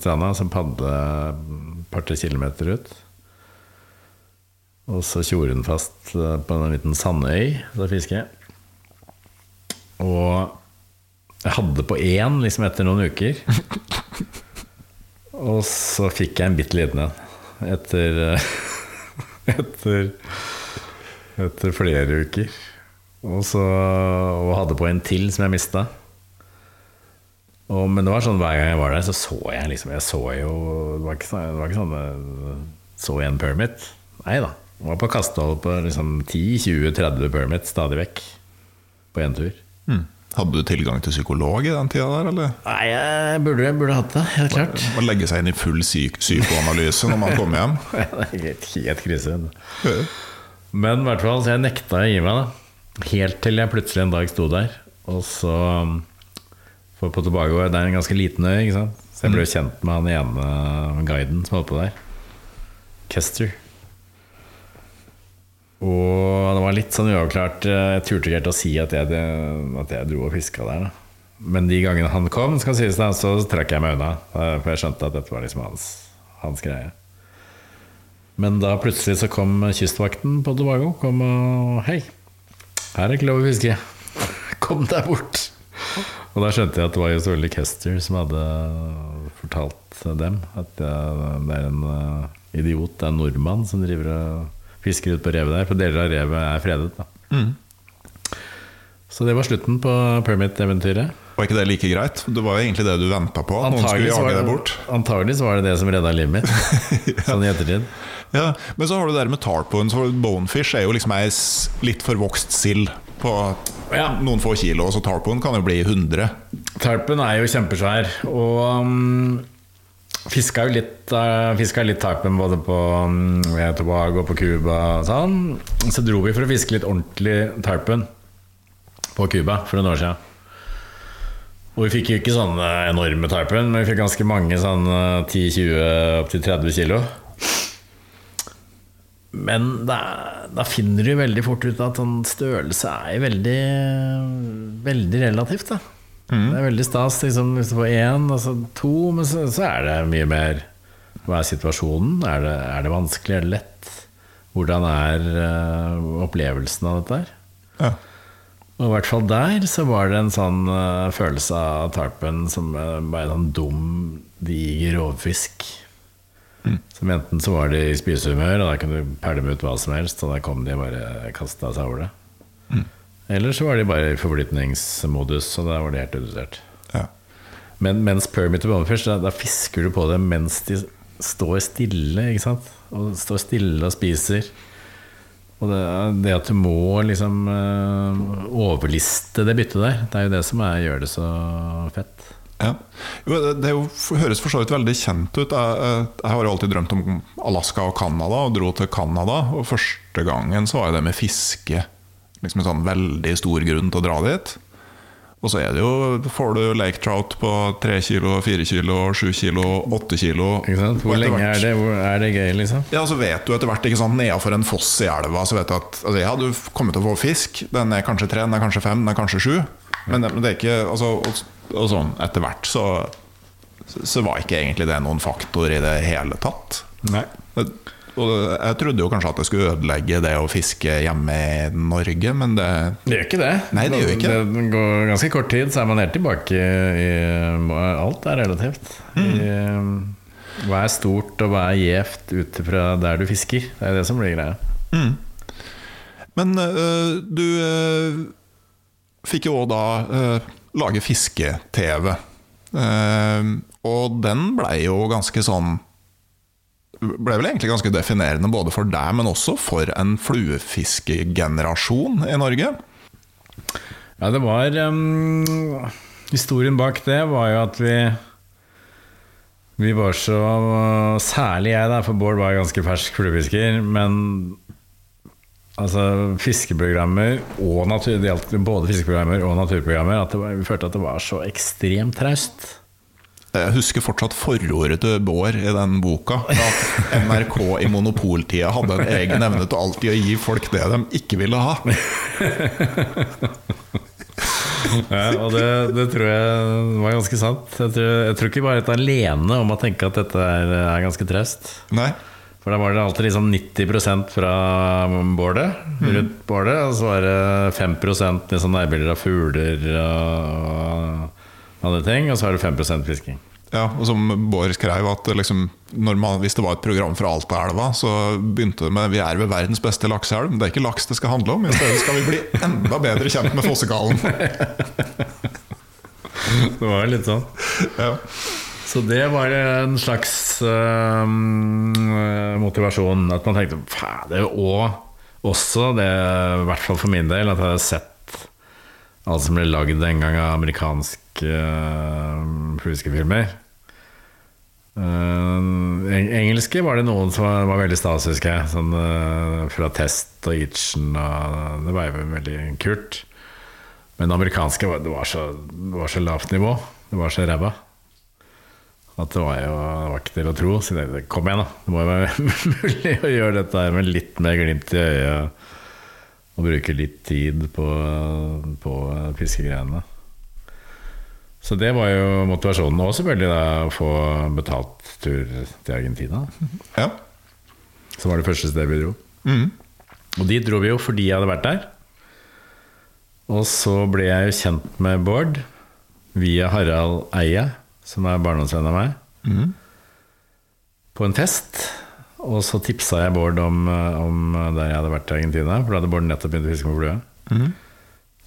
stranda. Så padle et par-tre kilometer ut. Og så tjore den fast på en liten sandøy. for fisker jeg. Og jeg hadde på én liksom etter noen uker. Og så fikk jeg en bitte liten en etter *laughs* etter, etter flere uker. Og, så, og hadde på en til som jeg mista. Men det var sånn hver gang jeg var der, så så jeg liksom Jeg så jo Det var ikke sånn, var ikke sånn jeg Så en permit. Nei da. Jeg var på kastehold på liksom 10-20-30 permit stadig vekk. På én tur. Mm. Hadde du tilgang til psykolog i den tida der, eller? Nei, jeg burde, jeg burde hatt det. Helt klart. Man legge seg inn i full psyk psykoanalyse når man kommer hjem. *laughs* Det er helt, helt krise. Men i hvert fall, så jeg nekta å gi meg, da. Helt til jeg plutselig en dag sto der, og så um, For på Tobago det er en ganske liten øy, ikke sant? så jeg ble kjent med han ene guiden som holdt på der. Kester. Og det var litt sånn uavklart. Jeg turte ikke helt å si at jeg, at jeg dro og fiska der. Da. Men de gangene han kom, skal sies det, så trakk jeg meg unna. For jeg skjønte at dette var liksom hans, hans greie. Men da plutselig så kom kystvakten på Tobago kom og Hei, her er ikke lov å fiske. *laughs* Kom deg bort. Og da skjønte jeg at det var jo selvfølgelig Kester som hadde fortalt dem at det er en eh, idiot, det er en nordmann som driver og fisker ut på revet der. For deler av revet er fredet. da Mm. Så det var slutten på permit-eventyret. Var ikke det like greit? Det var jo egentlig det du venta på. Skulle var det- bort. Antagelig så var det det som redda livet mitt. *laughs* Sånn i ettertid. Ja, Men så har du det der med tarpon, så Bonefish er jo liksom ei litt forvokst sild på Ja. noen få kilo. Så tarpon kan jo bli 100. Tarpon er jo kjempesvær, og um, fiska jo litt, uh, fiska litt tarpen både på um, Tobago og på Cuba og sånn. Så dro vi for å fiske litt ordentlig tarpen på Cuba for noen år siden. Og vi fikk jo ikke sånne enorme tarpen, men vi fikk ganske mange sånn uh, 10-20 opp til 30 kilo. Men da, da finner du veldig fort ut at sånn størrelse er veldig, veldig relativt. Da. Det er veldig stas liksom, hvis du får én, altså to, men så, så er det mye mer Hva er situasjonen? Er det, er det vanskelig? Er det lett? Hvordan er uh, opplevelsen av dette her? Ja. Og i hvert fall der så var det en sånn uh, følelse av tarpen som uh, bare en sånn dum, diger rovfisk. Som enten så var de i spisehumør, og da kunne du pælme ut hva som helst, og da kom de og bare kasta seg over det. Eller så var de bare i forflytningsmodus, og da var de helt redusert. Ja. Men mens permit to bonefish, da, da fisker du på dem mens de står stille, ikke sant? Og står stille og spiser. Og det, det at du må liksom eh, overliste det byttet der, det er jo det som er, gjør det så fett. Ja. Jo, det, det jo, høres for så vidt veldig kjent ut. Jeg, jeg, jeg har alltid drømt om Alaska og Canada, og dro til Canada. Og første gangen så var det med fiske liksom en sånn veldig stor grunn til å dra dit. Og så er det jo, får du lake trout på 3 kilo, 4 kilo, 7 kilo, 8 kilo. Hvor lenge er det, hvor er det gøy, liksom? Ja, så vet du etter hvert, ikke sant, nedafor en foss i elva, så vet du at altså, ja, du kommer til å få fisk. Den er kanskje tre, den er kanskje fem, den er kanskje sju. Men, det- men det er ikke altså, og, og sånn etter hvert så, så var ikke egentlig det noen faktor i det hele tatt. Nei. Jeg trodde jo kanskje at det skulle ødelegge det å fiske hjemme i Norge, men det Det gjør ikke det. Nei, det gjør ikke. Det går ganske kort tid, så er man helt tilbake i Alt er relativt. Mm. I, hva er stort, og hva er gjevt ut fra der du fisker? Det er det som blir greia. Men øh, du øh, fikk jo òg da øh, lage fiske-TV. Uh, og den blei jo ganske sånn Ble vel egentlig ganske definerende både for deg, men også for en fluefiskegenerasjon i Norge. Ja, det var um, Historien bak det var jo at vi Vi var så Særlig jeg, da, for Bård var ganske fersk fluefisker. Men altså fiskeprogrammer og natur, det gjaldt både fiskeprogrammer og naturprogrammer, at var, vi følte at det var så ekstremt traust. Jeg husker fortsatt forordet til Bård i den boka. At NRK i monopoltida hadde en egen evne til alltid å gi folk det de ikke ville ha. Ja, og det, det tror jeg var ganske sant. Jeg tror, jeg tror ikke bare et alene om å tenke at dette er, er ganske traust. Nei. For da var det alltid liksom 90% fra bålet, rundt bålet, og så var det 5% liksom nærbilder av fugler og andre ting, og så har det 5% fisking. Ja, og som Bård skrev, at liksom, man, hvis det var et program fra Altaelva, så begynte det med 'Vi er ved verdens beste lakseelv'. Det er ikke laks det skal handle om, i stedet skal vi bli enda bedre kjent med fossekallen. *laughs* Det var litt sånn. Ja. Så det var en slags øh, motivasjon. At man tenkte fader, og også det, i hvert fall for min del, at jeg hadde sett alt som ble lagd den gang av amerikanske uh, filmer. Uh, eng engelske var det noen som var, var veldig stas, husker jeg. Sånn, uh, fra Test og Itchen. Og det var jo veldig kult. Men det amerikanske var, det var, så, det var så lavt nivå. Det var så ræva. At det var jo det var ikke til å tro. Så det, kom igjen, da. Det må jo være *laughs* mulig å gjøre dette med litt mer glimt i øyet. Og bruke litt tid på, på fiskegreiene. Så det var jo motivasjonen. Og selvfølgelig da å få betalt tur til Argentina. *laughs* Ja. Som var det første stedet vi dro. Mm. Og dit dro vi jo fordi jeg hadde vært der. Og så ble jeg jo kjent med Bård via Harald Eie, som er barndomsvenn av meg, på en fest. Og så tipsa jeg Bård om, om der jeg hadde vært i Argentina, for da hadde Bård nettopp begynt å fiske med flue.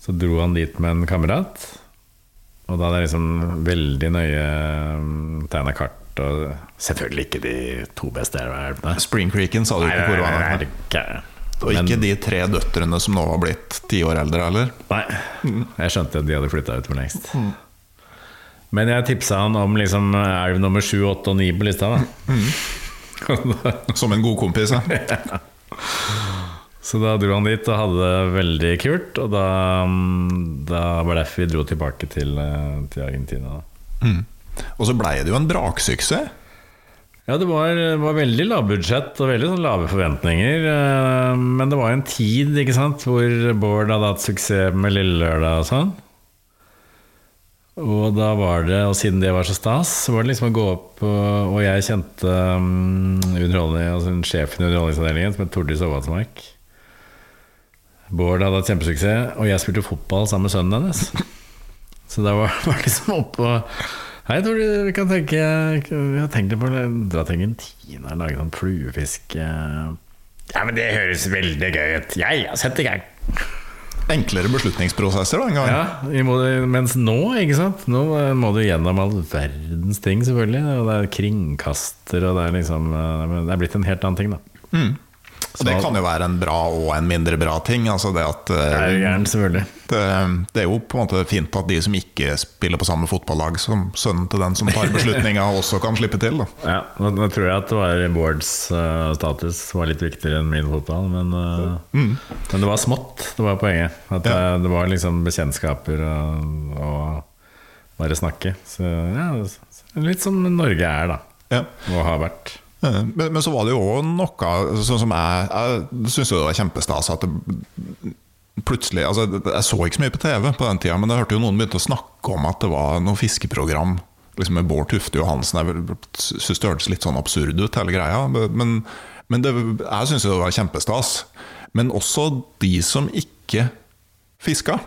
Så dro han dit med en kamerat. Og da hadde jeg liksom veldig nøye tegna kart. Og selvfølgelig ikke de to beste elvene. Spring Creeken sa du ikke hvor var. nei, Og ikke de tre døtrene som nå har blitt ti år eldre, eller? Nei, jeg skjønte at de hadde flytta ut for lengst. Men jeg tipsa han om liksom elv nummer sju, åtte og ni på lista. Da. *laughs* Som en god kompis, ja. Så da dro han dit og hadde det veldig kult. Og da, da var det derfor vi dro tilbake til, eh, til Argentina. Mm. Og så blei det jo en braksuksess. Ja, det var, var veldig lavbudsjett og veldig sånn lave forventninger. eh, Men det var en tid ikke sant, hvor Bård hadde hatt suksess med Lille Lørdag og sånn. Og da var det, og siden det var så stas, så var det liksom å gå opp Og, jeg kjente um, altså sjefen i Underholdningsavdelingen, som het Tordis Aavatsmark. Bård hadde hatt kjempesuksess, og jeg spilte fotball sammen med sønnen hennes. *laughs* Så da var det liksom oppe og Hei, Tordis, vi kan tenke Vi har tenkt på å dra til Argentina og lage sånn fluefiske eh. Ja, men det høres veldig gøy ut. Jeg har sett i gang. Enklere beslutningsprosesser da, en gang. Ja, mens nå, ikke sant Nå må du gjennom all verdens ting, selvfølgelig. Og det er kringkaster, og det er liksom eh, Det er blitt en helt annen ting, da. Og det kan jo være en bra og en mindre bra ting. Altså det, at, eh, er gjerne, selvfølgelig. det, det er jo på en måte fint at de som ikke spiller på samme fotballag som sønnen til den som tar beslutninga, *laughs* også kan slippe til. Da. Ja, nå, nå tror jeg at det var Bårds uh, status var litt viktigere enn min fotball, men, eh, men det var smått, det var poenget. At Ja. det, det var liksom bekjentskaper og, og bare snakke. Så ja, litt som Norge er, da. Ja. Og har vært. Eh, Men, men så var det jo også noe sånn som jeg Jeg syns det var kjempestas at det plutselig altså Jeg så ikke så mye på TV på den tida, men jeg hørte jo noen begynte å snakke om at det var noe fiskeprogram liksom med Bård Tufte Johansen. Jeg syns det hørtes litt sånn absurd ut, hele greia. Men, men det, jeg syns det var kjempestas. Men også de som ikke fiska.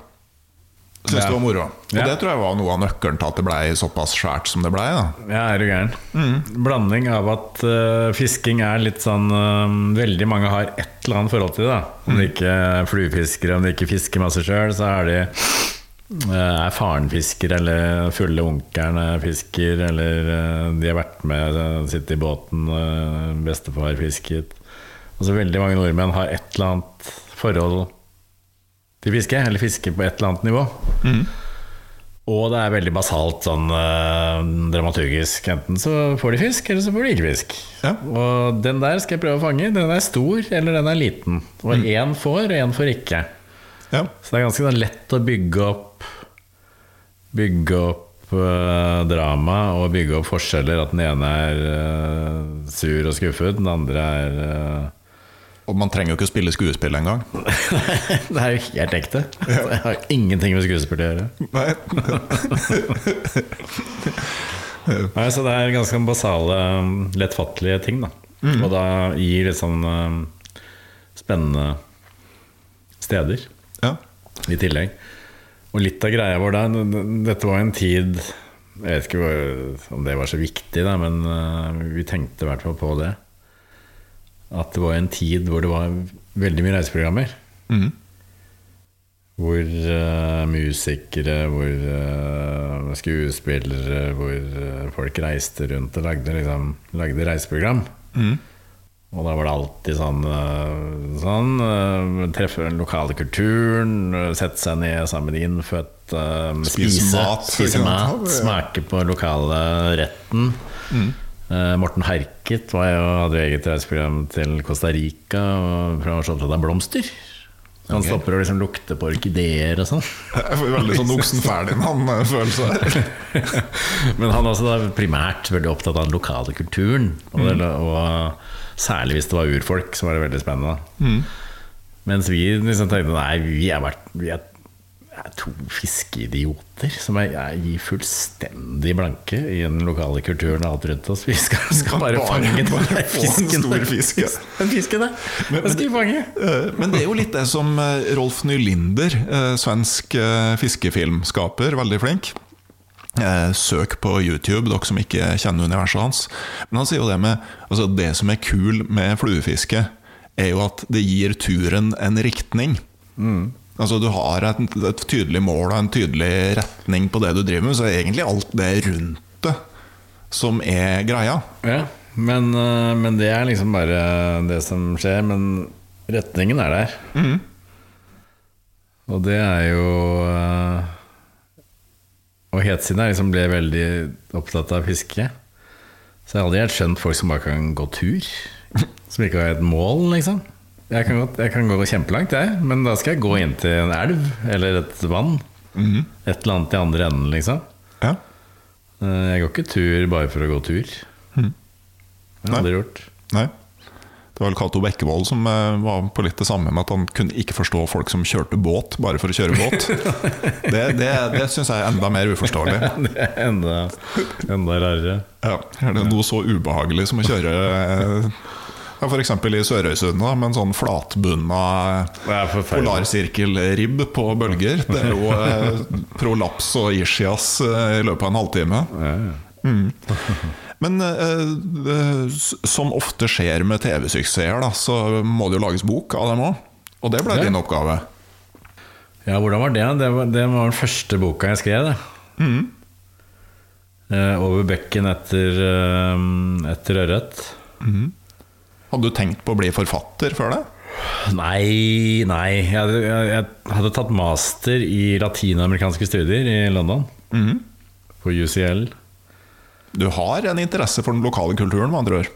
Syns Ja. det var moro. Og Ja. det tror jeg var noe av nøkkelen til at det ble såpass svært som det ble. Da. Ja, er du gæren. Blanding av at uh, fisking er litt sånn uh, Veldig mange har et eller annet forhold til det. da Om de ikke er fluefiskere, om de ikke fisker masse sjøl, så er de uh, er faren fisker, eller fulle onkelen er fisker, eller de har vært med, sitter i båten, bestefar fisket. Altså Veldig mange nordmenn har et eller annet forhold til fiske, eller fiske på et eller annet nivå. Og det er veldig basalt sånn eh, dramaturgisk. Enten så får de fisk, eller så får de ikke fisk. Ja. Og den der skal jeg prøve å fange. Den er stor, eller den er liten. Og én får, og én får ikke. Ja. Så det er ganske sånn lett å bygge opp Bygge opp eh, drama og bygge opp forskjeller. At den ene er eh, sur og skuffet, den andre er eh, Og man trenger jo ikke å spille skuespill engang. *laughs* Det er jo helt ekte. Det har ingenting med skuespill å gjøre. Nei. *laughs* Nei, så det er ganske basale, lettfattelige ting, da. Og da gir litt sånn eh, spennende steder Ja. i tillegg. Og litt av greia vår der Dette var en tid Jeg vet ikke om det var så viktig, da, men eh, vi tenkte i hvert fall på det. At det var en tid hvor det var veldig mye reiseprogrammer. Mm. Hvor uh, musikere, hvor uh, skuespillere, hvor uh, folk reiste rundt og lagde, liksom, lagde reiseprogram. Og da var det alltid sånn, sånn Treffe den lokale kulturen, sette seg ned sammen med de innfødte, Spise spise, mat, spise mat, smake på lokale retten. Eh, Morten Herket var jo, hadde jo eget reiseprogram til Costa Rica og fra Opptatt av blomster. Han okay. stopper å liksom lukte på orkideer og sånn. Veldig sånn Oksen Ferdinand-følelse her. *laughs* Men han også da primært veldig opptatt av den lokale kulturen. Og, det, og særlig hvis det var urfolk, så var det veldig spennende. Mens vi liksom tenkte nei, vi er, vært, vi er, er to fiskeidioter som er, jeg gir fullstendig blanke i den lokale kulturen og alt rundt oss. Vi skal, *laughs* skal bare, Bare- fange bare få en fisken. stor fisk, *laughs* ja. Den fisken der, den skal vi fange. Eh, Men det er jo litt det som eh, Rolf Nylinder, eh, svensk fiskefilmskaper, veldig flink. Søk på YouTube, dere som ikke kjenner universet hans. Men han sier jo det med altså Det som er kul med fluefiske, er jo at det gir turen en riktning. Altså Du har et, et tydelig mål og en tydelig retning på det du driver med, så er egentlig alt det rundt det som er greia. Ja, men, eh, men det er liksom bare det som skjer. Men retningen er der. Og det er jo eh, Og helt siden jeg liksom ble veldig opptatt av fiske, så har jeg aldri helt skjønt folk som bare kan gå tur. Som ikke har et mål, liksom. Jeg kan, godt, jeg kan gå kjempelangt, jeg, men da skal jeg gå inn til en elv eller et vann. Et eller annet i andre enden, liksom. Ja. Eh, Jeg går ikke tur bare for å gå tur. Det har jeg aldri gjort. Nei. Det var vel Cato Bekkevold som eh, var på litt det samme med at han kunne ikke forstå folk som kjørte båt bare for å kjøre båt. *laughs* Det, det, det syns jeg er enda mer uforståelig. *laughs* Det er enda, enda rarere. Ja, er det noe så ubehagelig som å kjøre eh, ja, F.eks. i Sørøysundet med en sånn flatbunna polarsirkelribb på bølger. Det er jo eh, prolaps og ischias eh, i løpet av en halvtime. Ja, ja. Men eh, eh, som ofte skjer med TV-suksesser, så må det jo lages bok av dem òg. Og det ble din oppgave. Ja, hvordan var det? Det var, det var den første boka jeg skrev. Det. Eh, over bekken etter, eh, etter ørret. Hadde du tenkt på å bli forfatter før det? Nei, nei. Jeg jeg, jeg hadde tatt master i latinamerikanske studier i London. På UCL. Du har en interesse for den lokale kulturen, med andre ord.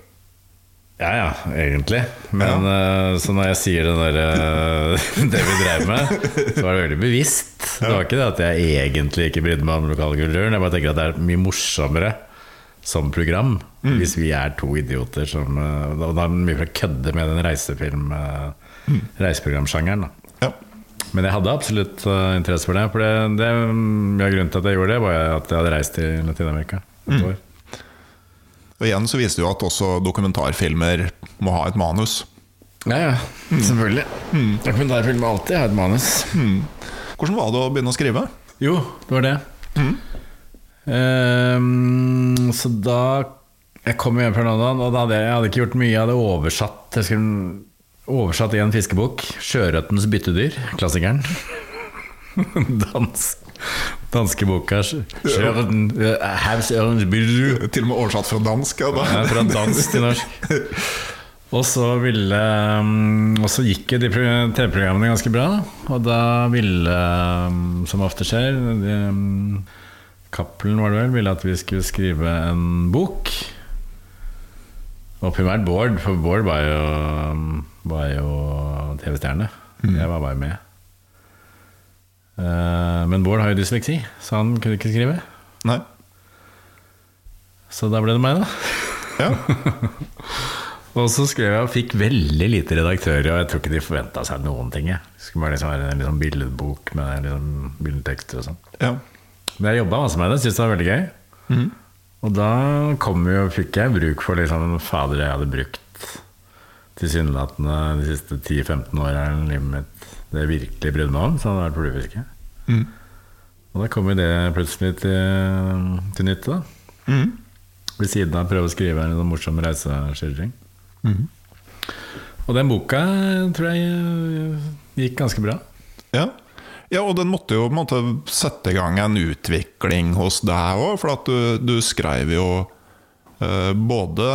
Ja, ja, egentlig. Men eh, så når jeg sier det der uh, *laughs* Det vi drev med, så var det veldig bevisst. Det var ikke det at jeg egentlig ikke brydde meg om lokalkulturen. Jeg bare tenker at det er mye morsommere som program hvis vi er to idioter som eh, da er det mye for å kødde med den reisefilm mm. reiseprogramsjangeren. Ja. Men jeg hadde absolutt uh, interesse for det. For det, det ja, grunnen til at jeg gjorde det, var at jeg hadde reist til Latin-Amerika et år. Og igjen så viser det jo at også dokumentarfilmer må ha et manus. Ja, ja. Selvfølgelig. Mm. Dokumentarfilmer alltid har et manus. Hvordan var det å begynne å skrive? Jo, det var det. Ehm, så da Jeg kom hjem fra London, og da hadde jeg, jeg hadde ikke gjort mye. Jeg hadde oversatt Jeg skulle oversatt i en fiskebok. 'Sjøørretens byttedyr', klassikeren. *laughs* Dansk danske boka. Eh, byttedyr. *laughs* Til og med oversatt fra dansk. Ja, da. Ja, fra dansk til norsk. *laughs* Og så ville um, Og så gikk de TV-programmene ganske bra. Og da ville, um, som ofte skjer de, um, Cappelen var det vel, ville at vi skulle skrive en bok. Og primært Bård, for Bård var jo, var jo TV-stjerne. Jeg var bare med. Eh, men Bård har jo dysleksi, så han kunne ikke skrive. Nei. Så da ble det meg, da. Ja. *laughs* Og så skrev jeg og fikk veldig lite redaktører, og jeg tror ikke de forventa seg noen ting. Jeg. Det skulle bare liksom være en liksom billedbok med liksom billedtekster og sånn. ja. Men jeg jobba masse med det, syntes det var veldig gøy. Og da kom jo, fikk jeg bruk for liksom fader jeg hadde brukt tilsynelatende de siste 10-15 åra av livet mitt det jeg virkelig brydde meg om, så hadde det vært fluefiske. Mm. Og da kom jo det plutselig til, til nytte, da. Mm. Ved siden av å prøve å skrive en sånn morsom reiseskildring. Og den boka tror jeg gikk ganske bra. Ja. Ja, og den måtte jo måte sette i gang en utvikling hos deg òg, for at du, du skrev jo eh, både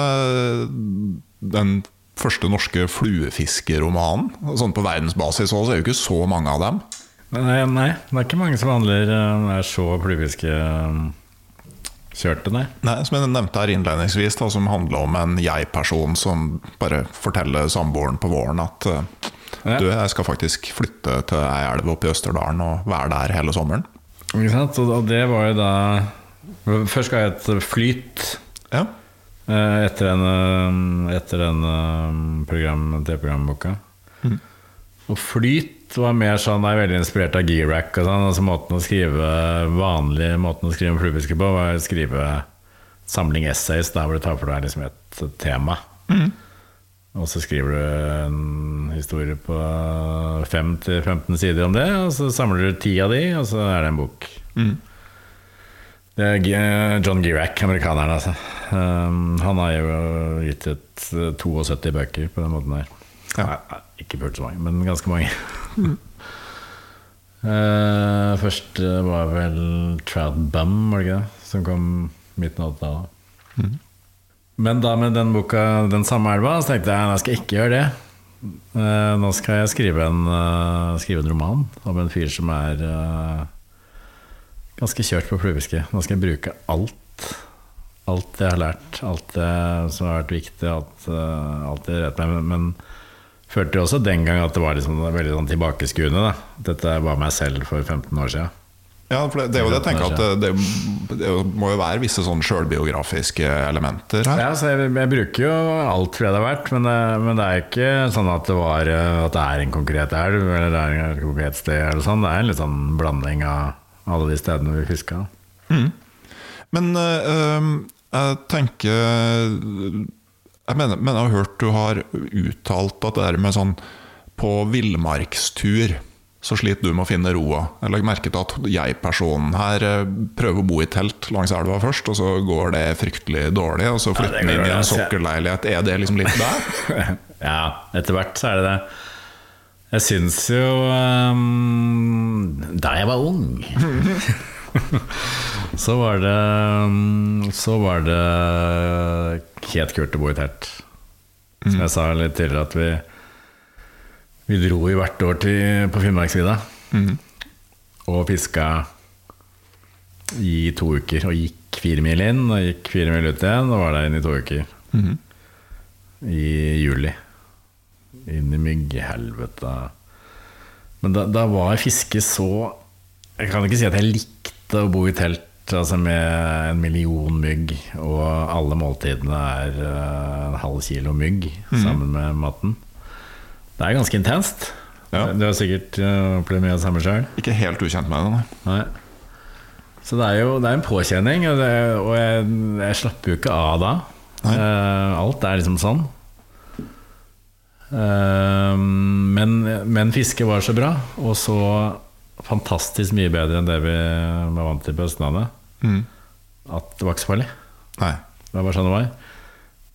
den første norske fluefiskeromanen Sånn på verdensbasis også, så er jo ikke så mange av dem. Nei, nei, det er ikke mange som handler eh, er så fluefiskekjørte, nei. Nei, Som jeg nevnte her innledningsvis, da, som handler om en jeg-person som bare forteller samboeren på våren at eh, Du, jeg skal faktisk flytte til ei elv oppe i Østerdalen og være der hele sommeren. Ikke sant? Og det var jo da Først skal jeg et flyt Ja. eh, etter den, eh, etter den eh, program, TV-programboka. Og flyt var mer sånn Jeg er veldig inspirert av G-rack og sånn. Altså måten å skrive vanlig måten å skrive om fluefiske på, var å skrive samling essays der hvor du tar for deg liksom et tema. Og så skriver du en historie på 5-15 sider om det, og så samler du ti av de, og så er det en bok. Det er John Girac, amerikaneren, altså. Um, han har jo gitt ut eh, 72 bøker på den måten der. Ja. Nei, ikke fullt så mange, men ganske mange. *laughs* Eh, først var vel Trout Bum, var det ikke det? Som kom midten av 80-tallet. Men da med den boka 'Den samme elva', så tenkte jeg at jeg skal ikke gjøre det. Eh, nå skal jeg skrive en, eh, skrive en roman om en fyr som er eh, ganske kjørt på fluefiske. Nå skal jeg bruke alt. Alt jeg har lært, alt det som har vært viktig, alt, alt jeg vet meg. Men, følte jo også den gang at det var liksom veldig sånn tilbakeskuende. Dette var meg selv for 15 år siden. Ja, for det, det er jo det jeg tenker at det, det, må jo være visse sånn sjølbiografiske elementer her. Ja, så jeg, jeg bruker jo alt fordi det har vært, men, det- men det er ikke sånn at det, var, eh, at det er en konkret elv eller det er et konkret sted. Eller sånn. Det er en litt sånn blanding av alle de stedene vi fiska. Men øh, øh, jeg tenker Jeg mener, mener jeg har hørt du har uttalt at det der med sånn på villmarkstur så sliter du med å finne roa. Jeg legger merke til at jeg-personen her øh, prøver å bo i telt langs elva først, og så går det fryktelig dårlig, og så flytter han ja, inn i en sokkelleilighet. Er det liksom litt der? *laughs* ja, etter hvert så er det det. Jeg syns jo um, Da jeg var ung *laughs* Så var det um, Så var det helt kult å bo i telt. Som jeg sa litt tidligere, at vi Vi dro i hvert år til, på Finnmarksvidda og fiska i to uker. Og gikk fire mil inn og gikk fire mil ut igjen, og var der inne i to uker i juli. Inn i mygghelvete. Men da, da var fiske så Jeg kan ikke si at jeg likte å bo i telt altså med en million mygg, og alle måltidene er eh, en halv kilo mygg sammen med maten. Det er ganske intenst. Ja. Du har sikkert eh, opplevd mye av det samme sjøl. Ikke helt ukjent med det, nei. Så det er jo det er en påkjenning, og, det, og jeg, jeg slapper jo ikke av da. Eh, alt er liksom sånn. Uh, men, men fiske var så bra, og så fantastisk mye bedre enn det vi var vant til på Østlandet. Mm. At det var ikke så farlig. Nei. Det var bare sånn det var.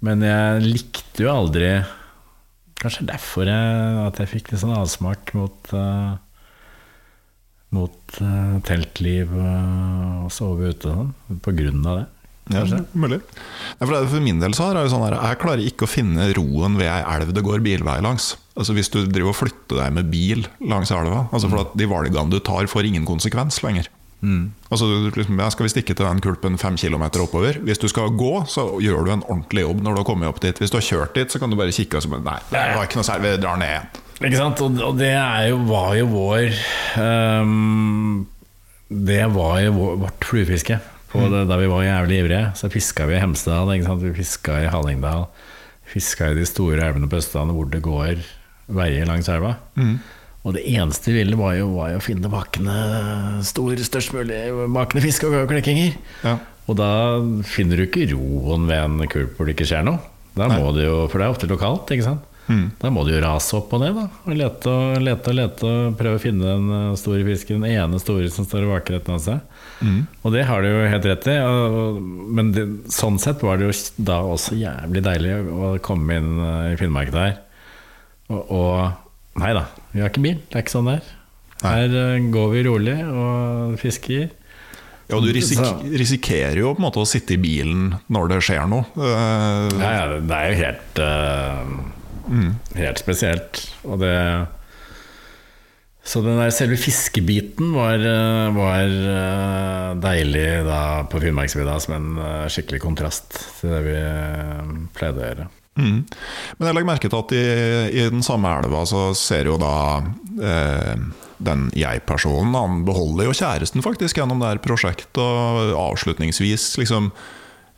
Men jeg likte jo aldri Kanskje derfor jeg, at jeg fikk litt sånn avsmak mot uh, Mot uh, teltliv eh, og sove ute sånn. På grunn av det. Ja, Kanskje. mulig. Ja, for, det- for min del så er det sånn her, jeg klarer ikke å finne roen ved ei elv det går bilvei langs. Altså Hvis du driver og flytter deg med bil langs elva, altså for at de valgene du tar, får ingen konsekvens lenger. Altså liksom, ja, Skal vi stikke til den kulpen fem kilometer oppover? Hvis du skal gå, så gjør du en ordentlig jobb når du har kommet opp dit. Hvis du har kjørt dit, så kan du bare kikke og så bare Nei, det var ikke noe særlig, vi drar ned igjen. Ikke sant? Og, det er jo, var jo vår um, Det var jo vår, vårt fluefiske Mm. da vi var jævlig ivrige. Så fiska vi i Hemsedal, vi fiska i Hallingdal. Fiska i de store elvene på Østlandet hvor det går veier langs elva. Og det eneste vi ville, var jo, var jo å finne vakne stor, størst mulig vakne fisk og klekkinger. Ja. Og da finner du ikke roen ved en kulp hvor det ikke skjer noe. Da må du jo, For det er ofte lokalt, ikke sant. Da må du jo rase opp og ned da, og lete og lete og lete og prøve å finne den eh, store fisken. Den ene store som står og vaker et eller annet sted. Og det har du jo helt rett i. Og, men det, sånn sett var det jo da også jævlig deilig å komme inn eh, i Finnmark der. Og, og nei da, vi har ikke bil. Det er ikke sånn det er. Her uh, går vi rolig og fisker. Ja, du risik risikerer jo på en måte å sitte i bilen når det skjer noe. Uh, Ja, ja, det er jo helt eh, Helt spesielt. Og det Så den der selve fiskebiten var, var uh, deilig da på Finnmarksvidda, som en skikkelig kontrast til det vi pleide å gjøre. Mm. Men jeg legger merke til at i, i den samme elva så ser jo da eh, den jeg-personen Han beholder jo kjæresten faktisk gjennom det her prosjektet, og avslutningsvis liksom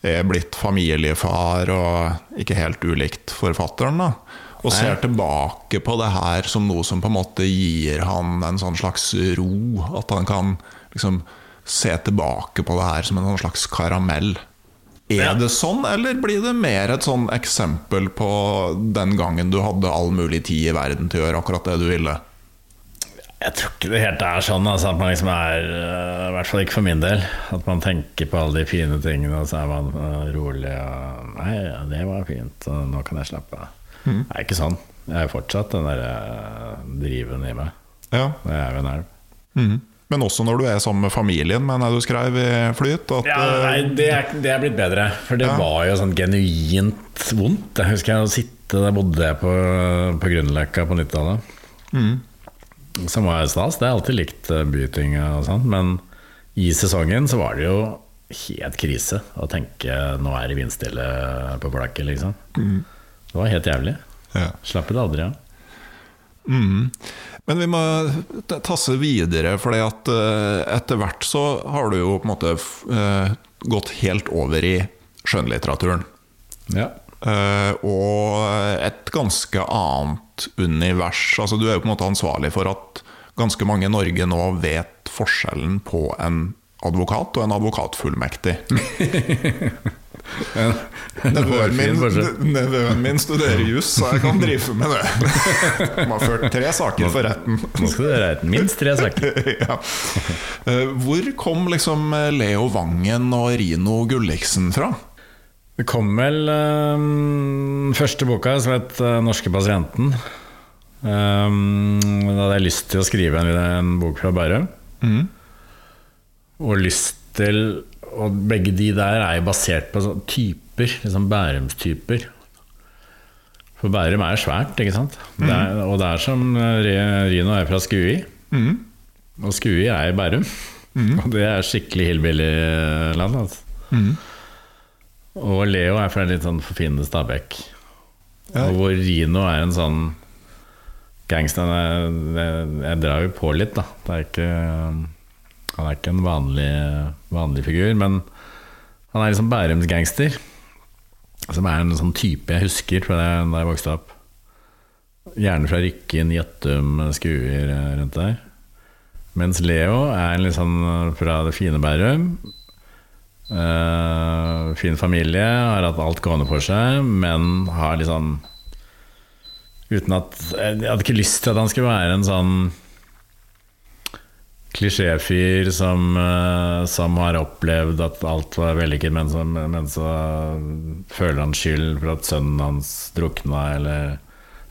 er blitt familiefar og ikke helt ulikt forfatteren. da og ser tilbake på det her som noe som på en måte gir han en sånn slags ro. At han kan liksom se tilbake på det her som en sånn slags karamell. Er det sånn, eller blir det mer et sånn eksempel på den gangen du hadde all mulig tid i verden til å gjøre akkurat det du ville? Jeg tror ikke det helt er sånn. Altså, at man liksom er, I hvert fall ikke for min del. At man tenker på alle de fine tingene, og så er man rolig og Nei, det var fint, og nå kan jeg slappe av. Mm. Det er ikke sånn. Jeg er fortsatt den der driven i meg. Ja. Det er jo en elv. Mm. Men også når du er sammen med familien, mener jeg du skrev i Flyt? At, ja, nei, det, er, det er blitt bedre. For det ja. var jo sånn genuint vondt. Jeg husker jeg sitte der bodde jeg på, på Grünerløkka på 90-tallet. Mm. Som var stas. Det har jeg alltid likt byting og sånn. Men i sesongen så var det jo helt krise å tenke nå er det vindstille på plakket, liksom. Mm. Det var helt jævlig. Ja. Slappet aldri av. Mm. Men vi må tasse videre, for uh, etter hvert så har du jo på en måte uh, gått helt over i skjønnlitteraturen. Ja. Uh, og et ganske annet univers. Altså, du er jo på en måte ansvarlig for at ganske mange i Norge nå vet forskjellen på en advokat og en advokatfullmektig. *laughs* Nevøen min, min studerer juss, så jeg kan drive med det. De har ført tre saker for retten. Nå skal du retten minst tre saker. *laughs* ja. Eh, hvor kom liksom Leo Vangen og Rino Gulliksen fra? Det kom vel um, første boka, som het uh, 'Norske pasienten'. Um, da hadde jeg lyst til å skrive en, en bok fra Bærum. Mm. Og lyst til og begge de der er jo basert på sånn typer, liksom Bærums-typer. For Bærum er svært, ikke sant? Mm. Det er, og det er som Rino er fra Skui. Mm. Og Skui er i Bærum. Mm. *laughs* Og det er skikkelig hillbilly-land. Altså. Mm. Og Leo er fra en litt sånn forfinende Stabekk. Ja. Og hvor Rino er en sånn gangster jeg, jeg, jeg, drar jo på litt, da. Det er ikke han er ikke en vanlig, vanlig figur, men han er liksom Bærums-gangster. Som er en sånn type jeg husker fra da jeg vokste opp. Gjerne fra Rykken, Jøttum, Skuer eh, rundt der. Mens Leo er liksom fra det fine Bærum. Uh, fin familie, har hatt alt gående for seg, men har liksom Uten at Jeg hadde ikke lyst til at han skulle være en sånn klisjéfyr som, uh, som, har opplevd at alt var vellykket, men, men, så føler han skyld for at sønnen hans drukna, eller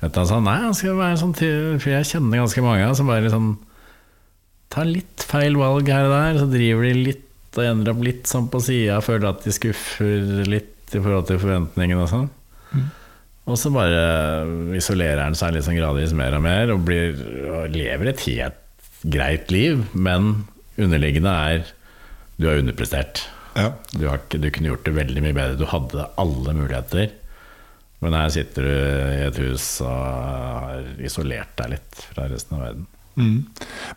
et eller annet sånt. Nei, han skal være sånn For jeg kjenner ganske mange som bare liksom tar litt feil valg her og der, så driver de litt og ender opp litt sånn på sida, føler at de skuffer litt i forhold til forventningene og sånn. Mm. Og så bare isolerer han seg litt sånn gradvis mer og mer, og, blir, og lever et helt greit liv, men underliggende er du har underprestert. Ja. Du, har, du, kunne gjort det veldig mye bedre. Du hadde alle muligheter. Men her sitter du i et hus og har isolert deg litt fra resten av verden. Mm.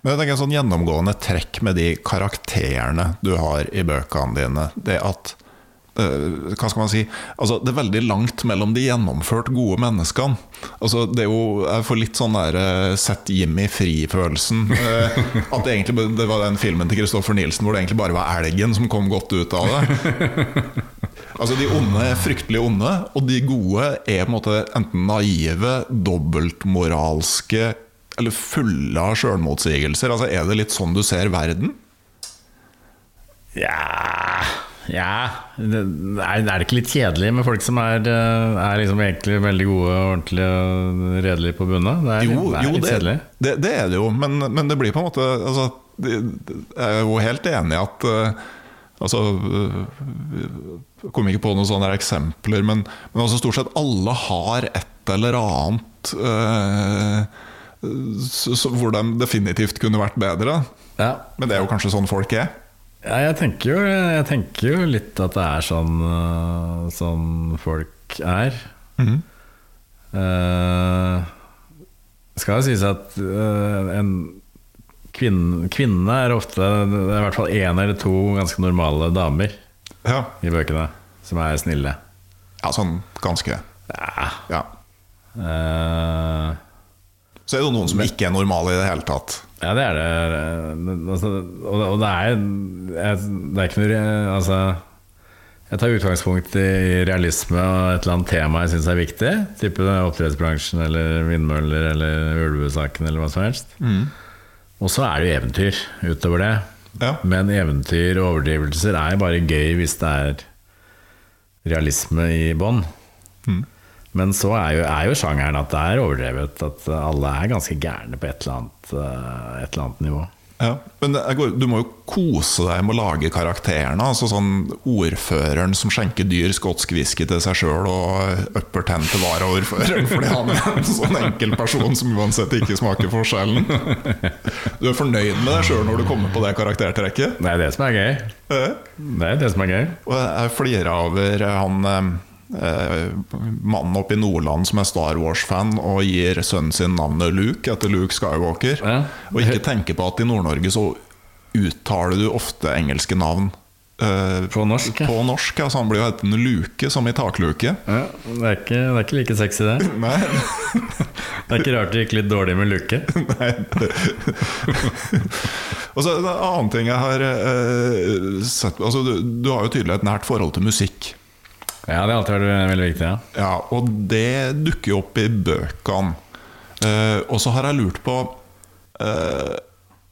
Men jeg tenker en sånn gjennomgående trekk med de karakterene du har i bøkene dine, det at hva skal man si altså, Det er veldig langt mellom de gjennomført gode menneskene. Altså, det er jo, Jeg får litt sånn der uh, Sett Jimmy fri-følelsen. Uh, at det egentlig det var den filmen til Kristoffer Nielsen hvor det egentlig bare var elgen som kom godt ut av det. Altså De onde er fryktelig onde, og de gode er på en måte enten naive, dobbeltmoralske eller fulle av sjølmotsigelser. Altså, er det litt sånn du ser verden? Ja ja Er det ikke litt kjedelig med folk som er, eh, er liksom egentlig veldig gode og ordentlige og redelige på bunnen? Det er, jo, det er jo litt kjedelig. Det, det, er det jo, men, men, det blir på en måte altså, Jeg er jo helt enig i at uh, Altså Jeg kommer ikke på noen sånne eksempler, men, men altså stort sett alle har et eller annet uh, så, så, hvor de definitivt kunne vært bedre. Ja. Men det er jo kanskje sånn folk er. Ja, jeg tenker, jo, jeg tenker jo litt at det er sånn, eh, sånn folk er. Eh, skal jo sies at uh, en kvinne, kvinne er ofte Det er i hvert fall én eller to ganske normale damer Ja. i bøkene som er snille. ja, sånn ganske. Ja. Ja. Uh, Så er det noen som ikke er normale i det hele tatt. Ja, det er det. Altså, og, og det er Det er ikke noe Altså Jeg tar utgangspunkt i realisme og et eller annet tema jeg syns er viktig. Type oppdrettsbransjen eller vindmøller eller ulvesaken eller hva som helst. Og så er det jo eventyr utover det. Ja. Men eventyr og overdrivelser er bare gøy hvis det er realisme i bånn. Men så er jo, er jo sjangeren at det er overdrevet. At alle er ganske gærne på et eller annet, eh, et eller annet nivå. Ja. Men er, du må jo kose deg med å lage karakterene. Altså sånn Ordføreren som skjenker dyr skotsk whisky til seg sjøl, og upper ten til varaordføreren *laughs* fordi han er en sånn enkel person som uansett ikke smaker forskjellen. Du er fornøyd med deg sjøl når du kommer på det karaktertrekket? Det er det som er gøy. Eh? Det er det som er gøy. Og jeg flirer over han eh, mannen oppe i Nordland som er Star Wars-fan og gir sønnen sin navnet Luke etter Luke Skywalker. Ja. Og ikke tenker på at i Nord-Norge så uttaler du ofte engelske navn Uh, På norsk. På norsk, ja, så han blir jo hetende Luke, som i takluke. Ja, det, er ikke, det er ikke like sexy, det. *laughs* Nei, Det er ikke rart det gikk litt dårlig med luke. *laughs* nei. Og så En annen ting jeg har uh, sett altså, du, du har jo tydelig et nært forhold til musikk. Ja, det har alltid vært veldig viktig. Ja. Ja, og det dukker jo opp i bøkene. Uh, og så har jeg lurt på uh,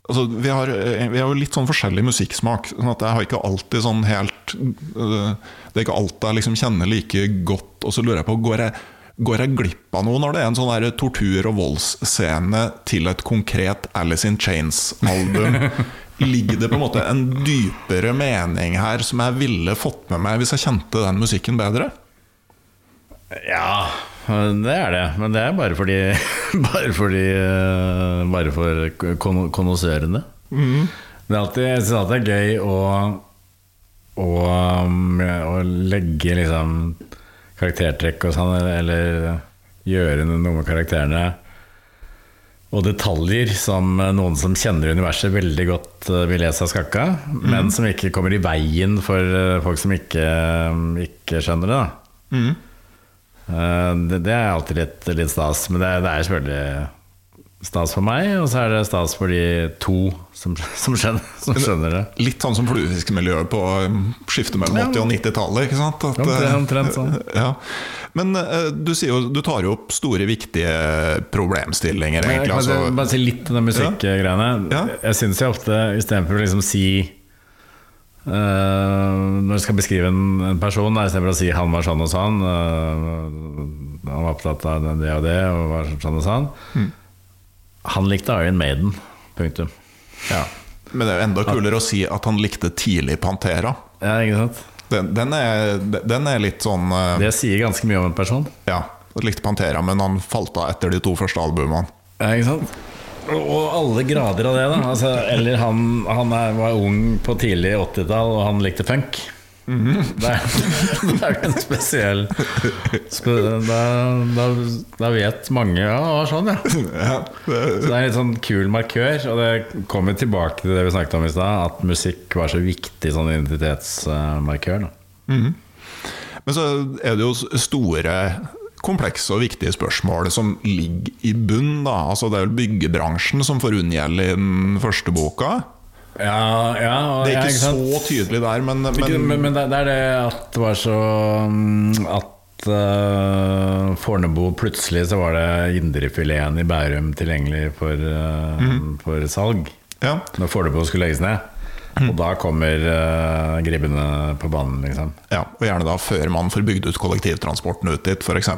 altså, vi, har, eh, vi har jo litt sånn forskjellig musikksmak. Sånn at jeg har ikke alltid sånn helt uh, Det er ikke alt jeg liksom kjenner like godt. Og så lurer jeg på Går jeg, går jeg glipp av noe når det er en sånn der tortur- og voldsscene til et konkret Alice in Chains-album? *laughs* Ligger det på en måte en dypere mening her som jeg ville fått med meg hvis jeg kjente den musikken bedre? ja, det er det. Men det er bare fordi *laughs* Bare fordi eh, Bare for kon Mm. Det er alltid, jeg syns alltid det er gøy å å, um, å legge liksom karaktertrekk og sånn, eller gjøre noe med karakterene. Og detaljer som noen som kjenner universet veldig godt eh, vil lese av skakka, men som ikke kommer i veien for eh, folk som ikke, ikke skjønner det. Eh, det, det er alltid litt, litt stas, men det, det er selvfølgelig stas for meg, og så er det stas for de to som, som, skjønner, som skjønner det. Litt sånn som fluefiskemiljøet på um, skiftet mellom Ja. 80- og 90-tallet. ikke sant? At, Omtrent- eh, omtrent sånn. *laughs* Ja. Men eh, du jo Du tar jo opp store, viktige problemstillinger, egentlig. kan Altså, bare, si litt om de musikkgreiene. Ja. Jeg syns jo ofte, istedenfor å liksom si Uh, Når jeg skal beskrive en, en person, istedenfor å si 'han var sånn og sånn', uh, han var opptatt av det og det, og var sånn og sånn Mm. Han likte Iron Maiden. Punktum. ja. Men det er jo enda kulere å si at han likte tidlig Pantera. Ja, ikke sant? Den, den, er, den er litt sånn uh, Det sier ganske mye om en person. Ja, likte Pantera, men han falt av etter de to første albumene. Ja, ikke sant? Og alle grader av det, da. Altså, eller han, han er, var ung på tidlig 80-tall, og han likte funk. Det, er, *laughs* det er en spesiell spe, da, da, da vet mange Ja, det var sånn, ja. Ja, det, Så det er en litt sånn kul markør, og det kommer tilbake til det vi snakket om i stad, at musikk var så viktig sånn identitetsmarkør. Da. Men så er det jo store, komplekse og viktige spørsmål som ligger i bunn. Da. Altså, det er vel byggebransjen som får unngjelde i den første boka. Ja, ja, Det er ikke så tydelig der, men, Men, men men, men det, det er det at det var så mm, At uh, Fornebu plutselig så var det indrefileten i Bærum tilgjengelig for, eh, for salg. ja. Når Fornebu skulle legges ned. Og da kommer uh, gribbene på banen, liksom. ja. Og gjerne da før man får bygd ut kollektivtransporten ut dit, f.eks.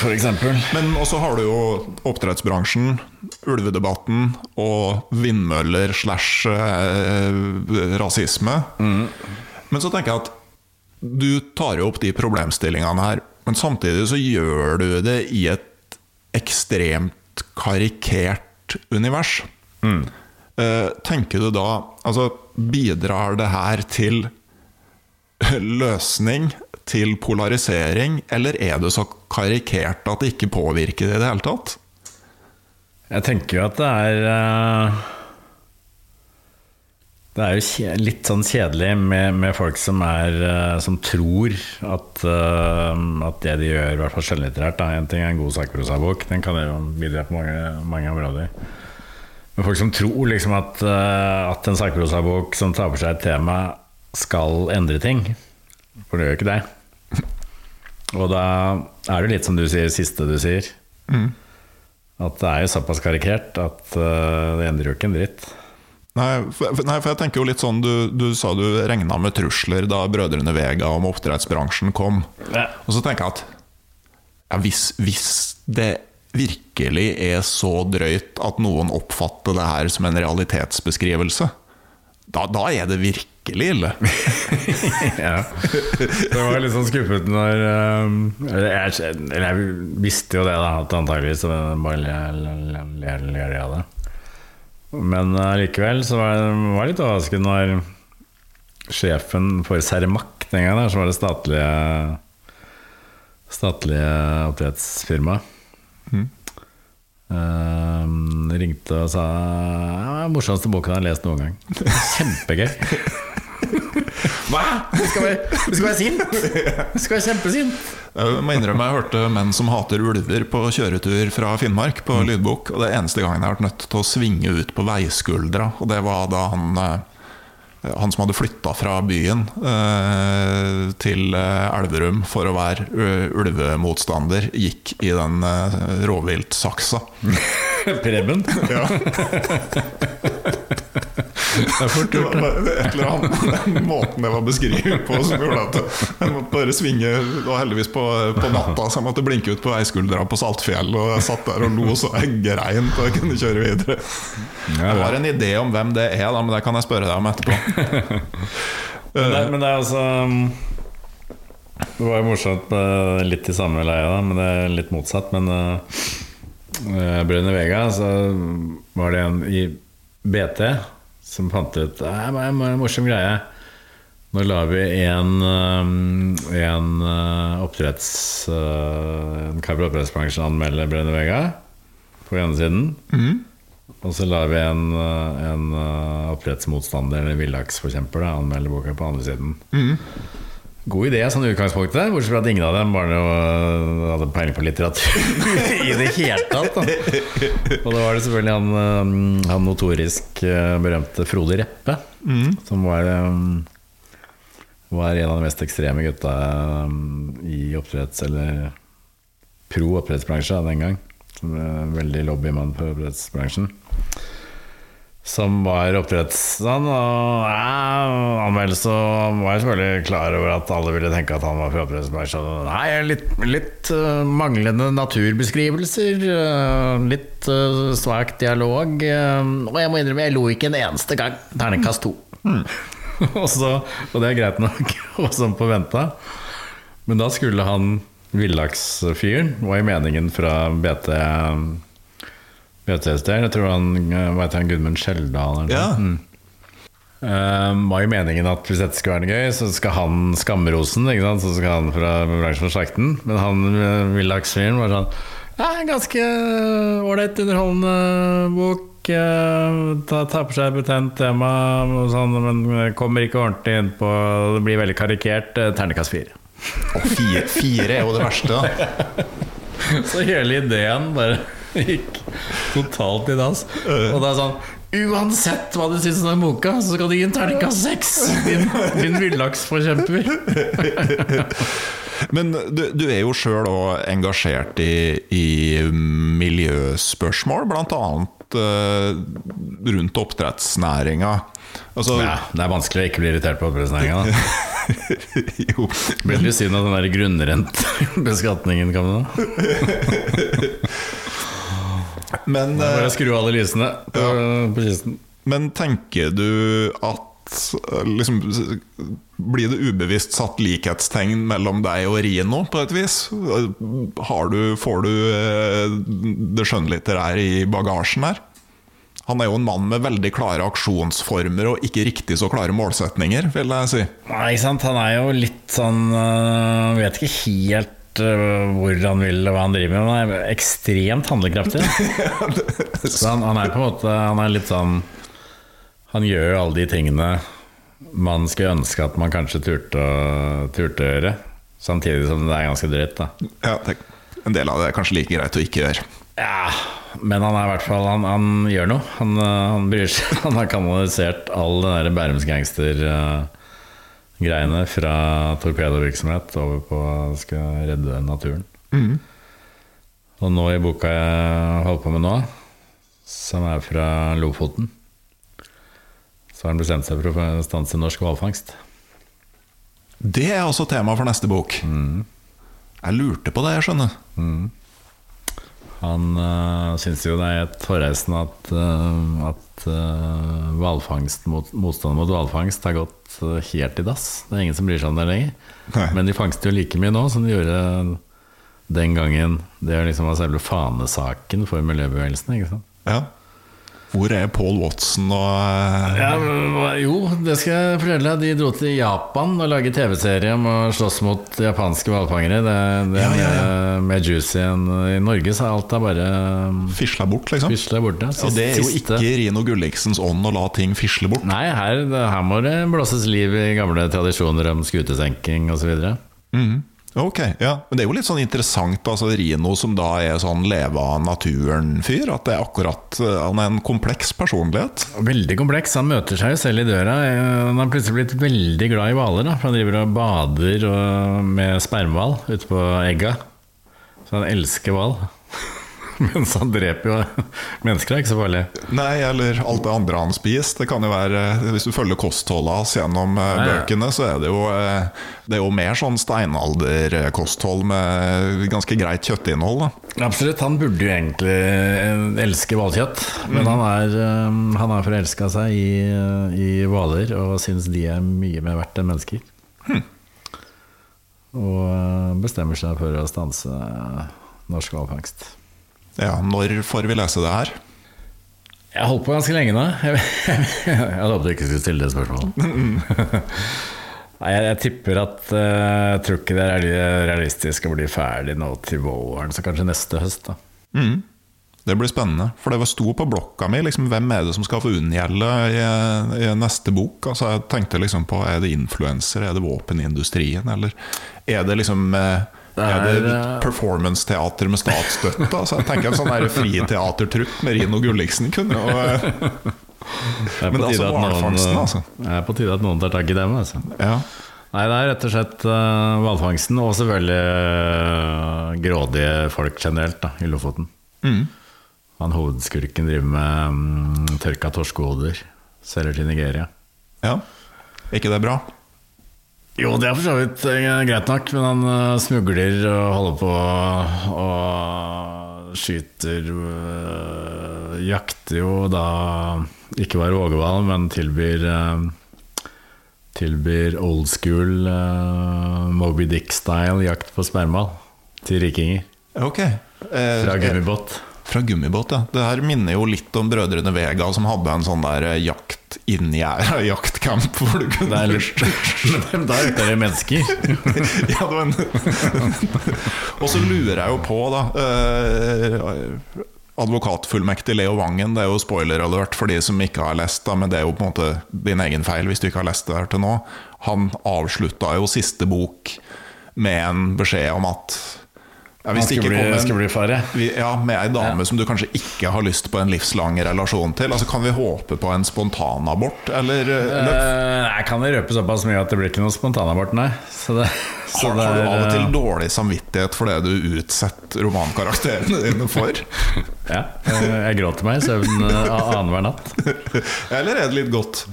For eksempel. Men også har du jo oppdrettsbransjen, ulvedebatten og vindmøller slash eh, rasisme. Men så tenker jeg at du tar jo opp de problemstillingene her, men samtidig så gjør du det i et ekstremt karikert univers. Eh, tenker du da Altså, bidrar det her til løsning til polarisering, eller er det så karikert at det ikke påvirker det i det hele tatt? Jeg tenker jo at det er eh, Det er jo litt sånn kjedelig med, med folk som, er, eh, som tror at, eh, at det de gjør, i hvert fall skjønnlitterært. En ting er en god sakprosabok, den kan jo bidra på mange, mange områder. Men folk som tror liksom at, eh, at en sakprosabok som tar for seg et tema, skal endre ting. For det gjør ikke det. Og da er det litt som du sier, siste du sier. At det er jo såpass karikert at eh, det endrer jo ikke en dritt. Nei for- nei, for jeg tenker jo litt sånn Du, du sa du regna med trusler da Brødrene Vega om oppdrettsbransjen kom. Ja. Og så tenker jeg at ja, hvis, hvis det virkelig er så drøyt at noen oppfatter det her som en realitetsbeskrivelse, da, da er det virkelig ille. *laughs* ja. Det var litt sånn skuffet når um, eller jeg, jeg visste jo det, da, at antakeligvis bare ler jeg av det. Men likevel så var jeg litt overrasket når sjefen for Cermaq den gangen, som var det statlige statlige oppdrettsfirmaet, um, ringte og sa ja, er den morsomste boken jeg har lest noen gang. Kjempegøy. Hva?! Du skal være, du skal være sint! Du skal være kjempesint! Jeg må innrømme jeg hørte Menn som hater ulver på kjøretur fra Finnmark på lydbok. Og det eneste gangen jeg har vært nødt til å svinge ut på veiskuldra. Og det var da han, eh, han som hadde flytta fra byen eh, til eh, Elverum for å være ulvemotstander, gikk i den eh, rovviltsaksa. *laughs* Preben? Ja. *laughs* Det er fort gjort. det. Et eller annet den måten det var beskrevet på som gjorde at jeg måtte bare svinge Og heldigvis på, på natta, så jeg måtte blinke ut på veiskuldra på Saltfjell. Og jeg satt der og lo så jeg grein til jeg kunne kjøre videre. Jeg har en idé om hvem det er, da, men det kan jeg spørre deg om etterpå. *laughs* Men det, men det er altså Det var jo morsomt med litt i samme leie, da, men det er litt motsatt. Men uh, i Vega, så var det en i BT som fant ut Det er en morsom greie. Nå lar vi en, um, en uh, oppdretts uh, En kar fra oppdrettsbransjen anmelde Brenne Vega på ene siden. Og så lar vi en, en oppdrettsmotstander eller villaksforkjemper anmelde boka på andre siden. God idé sånn utgangspunktet, bortsett fra at ingen av dem var noe, hadde peiling på litteratur *laughs* i det hele tatt. Da. Og da var det selvfølgelig han, um, han notorisk uh, berømte Frode Reppe, som var, um, var en av de mest ekstreme gutta um, i oppdretts- eller pro oppdrettsbransje den gang. Er veldig lobbymann for oppdrettsbransjen. Som var oppdrettsmann. Og ja, anmeldelse og var selvfølgelig klar over at alle ville tenke at han var fra oppdrettsbransjen. Nei, litt, litt uh, manglende naturbeskrivelser. Uh, litt uh, svak dialog. og jeg må innrømme, jeg lo ikke en eneste gang. Terningkast to. *laughs* og, så, og det er greit nok, *laughs* og sånn på venta. Men da skulle han villaksfyren, var i meningen fra BT BT-steder. Jeg tror han veit han, Gudmund Skjeldal eller noe? Ja. Mm. Eh, var jo meningen at hvis dette skulle være noe gøy, så skal han skamrosen. Ikke sant? Så skal han fra bransjen for slakten. Men han villaksfyren var sånn Ja, ganske ålreit, underholdende bok. eh, ta, på seg et betent tema, sånn, men kommer ikke ordentlig inn på Det blir veldig karikert. eh, Ternekast fire. Og fire, fire er jo det verste. Da. *laughs* Så hele ideen bare *laughs* gikk totalt i dass. Og det er sånn Uansett hva du syns om den boka, så skal du gi en terningkast seks! Din, din villaksforkjemper. *laughs* Men du, du er jo sjøl òg engasjert i, i miljøspørsmål, bl.a. Uh, rundt oppdrettsnæringa. Altså, Ja, det er vanskelig å ikke bli irritert på oppdrettsnæringa. *laughs* jo, Veldig synd at den der grunnrentebeskatningen kom nå. Men, eh, Bare skru av alle lysene på, på kisten. men tenker du at eh, liksom, Blir det ubevisst satt likhetstegn mellom deg og Rino, på et vis? Har du, får du eh, det skjønnlitterære i bagasjen her? Han er jo en mann med veldig klare aksjonsformer og ikke riktig så klare målsetninger, vil jeg si. Nei, ikke sant. Han er jo litt sånn Vet ikke helt hvor han vil og hva han driver med, men han er ekstremt handlekraftig. *laughs* så han, han er på en måte Han er litt sånn Han gjør jo alle de tingene man skulle ønske at man kanskje turte å, turte å gjøre. Samtidig som det er ganske drøyt, da. Ja, det, en del av det er kanskje like greit å ikke gjøre. Ja, men han er i hvert fall Han, han gjør noe. Han, øh, han bryr seg. *laughs* Han har kanalisert all den der Bærums gangster-greiene fra torpedovirksomhet over på skal redde naturen. Og nå i boka jeg holder på med nå, som er fra Lofoten, så har han bestemt seg for å stanse norsk hvalfangst. Det er også tema for neste bok. Jeg lurte på det, jeg skjønner. Han øh, syns jo det er et hårreisende at, øh, at øh, mot, motstanden mot hvalfangst har gått helt i dass. Det er ingen som bryr seg om det lenger. Nei. Men de fangster jo like mye nå som de gjorde den gangen det liksom var selve fanesaken for miljøbevegelsen. Ja. Hvor er Paul Watson og eh, Ja, jo, det skal jeg fortelle deg. De dro til Japan og lage TV-serie om å slåss mot japanske hvalfangere. Det, det Ja, ja, ja. Med, med juicy enn I Norge så er alt er bare fisla bort, liksom? fisla borte. Og det er jo Siste- ikke Rino Gulliksens ånd å la ting fisle bort. Nei, her, her må det blåses liv i gamle tradisjoner om skutesenking osv. Ok, ja. Men det er jo litt sånn interessant, altså Rino som da er sånn leve av naturen-fyr. At det er akkurat eh, Han er en kompleks personlighet. Veldig kompleks. Han møter seg jo selv i døra. Han har plutselig blitt veldig glad i hvaler. for Han driver og bader og, med spermhval ute på egga. Så han elsker hval. *laughs* Mens han dreper jo *laughs* mennesker, er ikke så farlig. Nei, eller alt det andre han spiser. Det kan jo være, eh, Hvis du følger kostholdet hans gjennom Nei, bøkene, ja. så er det jo eh, Det er jo mer sånn steinalderkosthold med ganske greit kjøttinnhold. da Absolutt. Han burde jo egentlig eh, elske hvalkjøtt, men han er, eh, han har forelska seg i, i hvaler og syns de er mye mer verdt enn mennesker. Og eh, bestemmer seg for å stanse norsk hvalfangst. Ja, Når får vi lese det her? Jeg har holdt på ganske lenge nå. Jeg, *laughs* jeg håpet du ikke skulle stille det spørsmålet. *laughs* Nei, jeg, jeg tipper at eh, Jeg tror ikke det er reali- realistisk å bli ferdig nå til våren, så kanskje neste høst. da Det blir spennende. For det var sto på blokka mi liksom, hvem er det som skal få unngjelde i, i neste bok. Altså, jeg tenkte liksom på er det influensere, er det våpenindustrien, eller er det liksom eh, er det Det er, eh, performance-teater med statsstøtte? Altså, jeg tenker en sånn friteatertrupp med Rino Gulliksen kunne jo eh, Det er Men altså, hvalfangsten, altså. Det er på tide at noen tar tak i dem. Altså. Ja. Nei, det er rett og slett hvalfangsten uh, og selvfølgelig uh, grådige folk generelt da, i Lofoten. Mm. Han hovedskurken driver med um, tørka torskehoder. Selger til Nigeria. ja. Er ikke det bra? Jo, det er for så vidt eh, greit nok, men han eh, smugler og holder på og skyter øh, Jakter jo da ikke bare vågehval, men tilbyr øh, Tilbyr old school uh, Moby Dick-style jakt på spermhval til rikinger. Okay. Fra gummibåt. Fra gummibåt, ja. Det her minner jo litt om Brødrene Vega, som hadde en sånn der eh, jakt inni gjerdet, *laughs* jaktcamp, hvor du kunne Det er litt Men da jakter det mennesker. *laughs* ja, det *laughs* Og så lurer jeg jo på, da eh, Advokatfullmektig Leo Vangen, det er jo spoiler alert for de som ikke har lest, da, men det er jo på en måte din egen feil hvis du ikke har lest det her til nå. Han avslutta jo siste bok med en beskjed om at ja, hvis det ikke bli, kom en- fare. ja, med ei dame Ja. som du kanskje ikke har lyst på en livslang relasjon til. Altså, Kan vi håpe på en spontanabort, eller, eller Eh, Jeg kan røpe såpass mye at det blir ikke noen spontanabort, nei. Så det, så har, har du av og til eh, dårlig samvittighet for det du utsetter romankarakterene *laughs* dine for? Ja, eh, jeg gråter meg i søvn eh, annenhver natt. *laughs* Eller er det litt godt?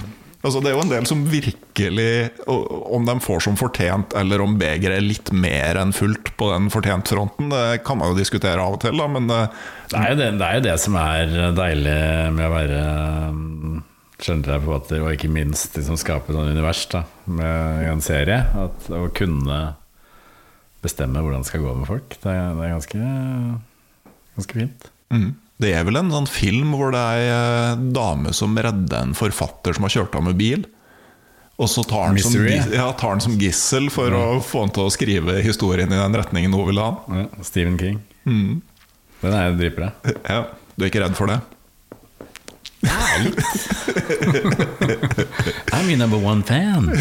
Altså, det er jo en del som virkelig Om de får som fortjent, eller om begeret er litt mer enn fullt på den fortjentfronten, det kan man jo diskutere av og til, da, men eh, Det er jo det, det, er jo det som er deilig med å være mm, skjønnlitterær forfatter, og ikke minst liksom skape et sånt univers da, med en serie. At, å kunne bestemme hvordan det skal gå med folk, det er, det er ganske, ganske fint. mm. Det er vel en sånn film hvor det er ei dame som redder en forfatter som har kjørt av med bil. Og så tar han, som, ja, tar han som gissel for å få han til å skrive historien i den retningen hun vil ha. Ja, Stephen King. Mm. Den er dripper dritbra. Ja, du er ikke redd for det? *laughs* I'm your number one fan. *laughs*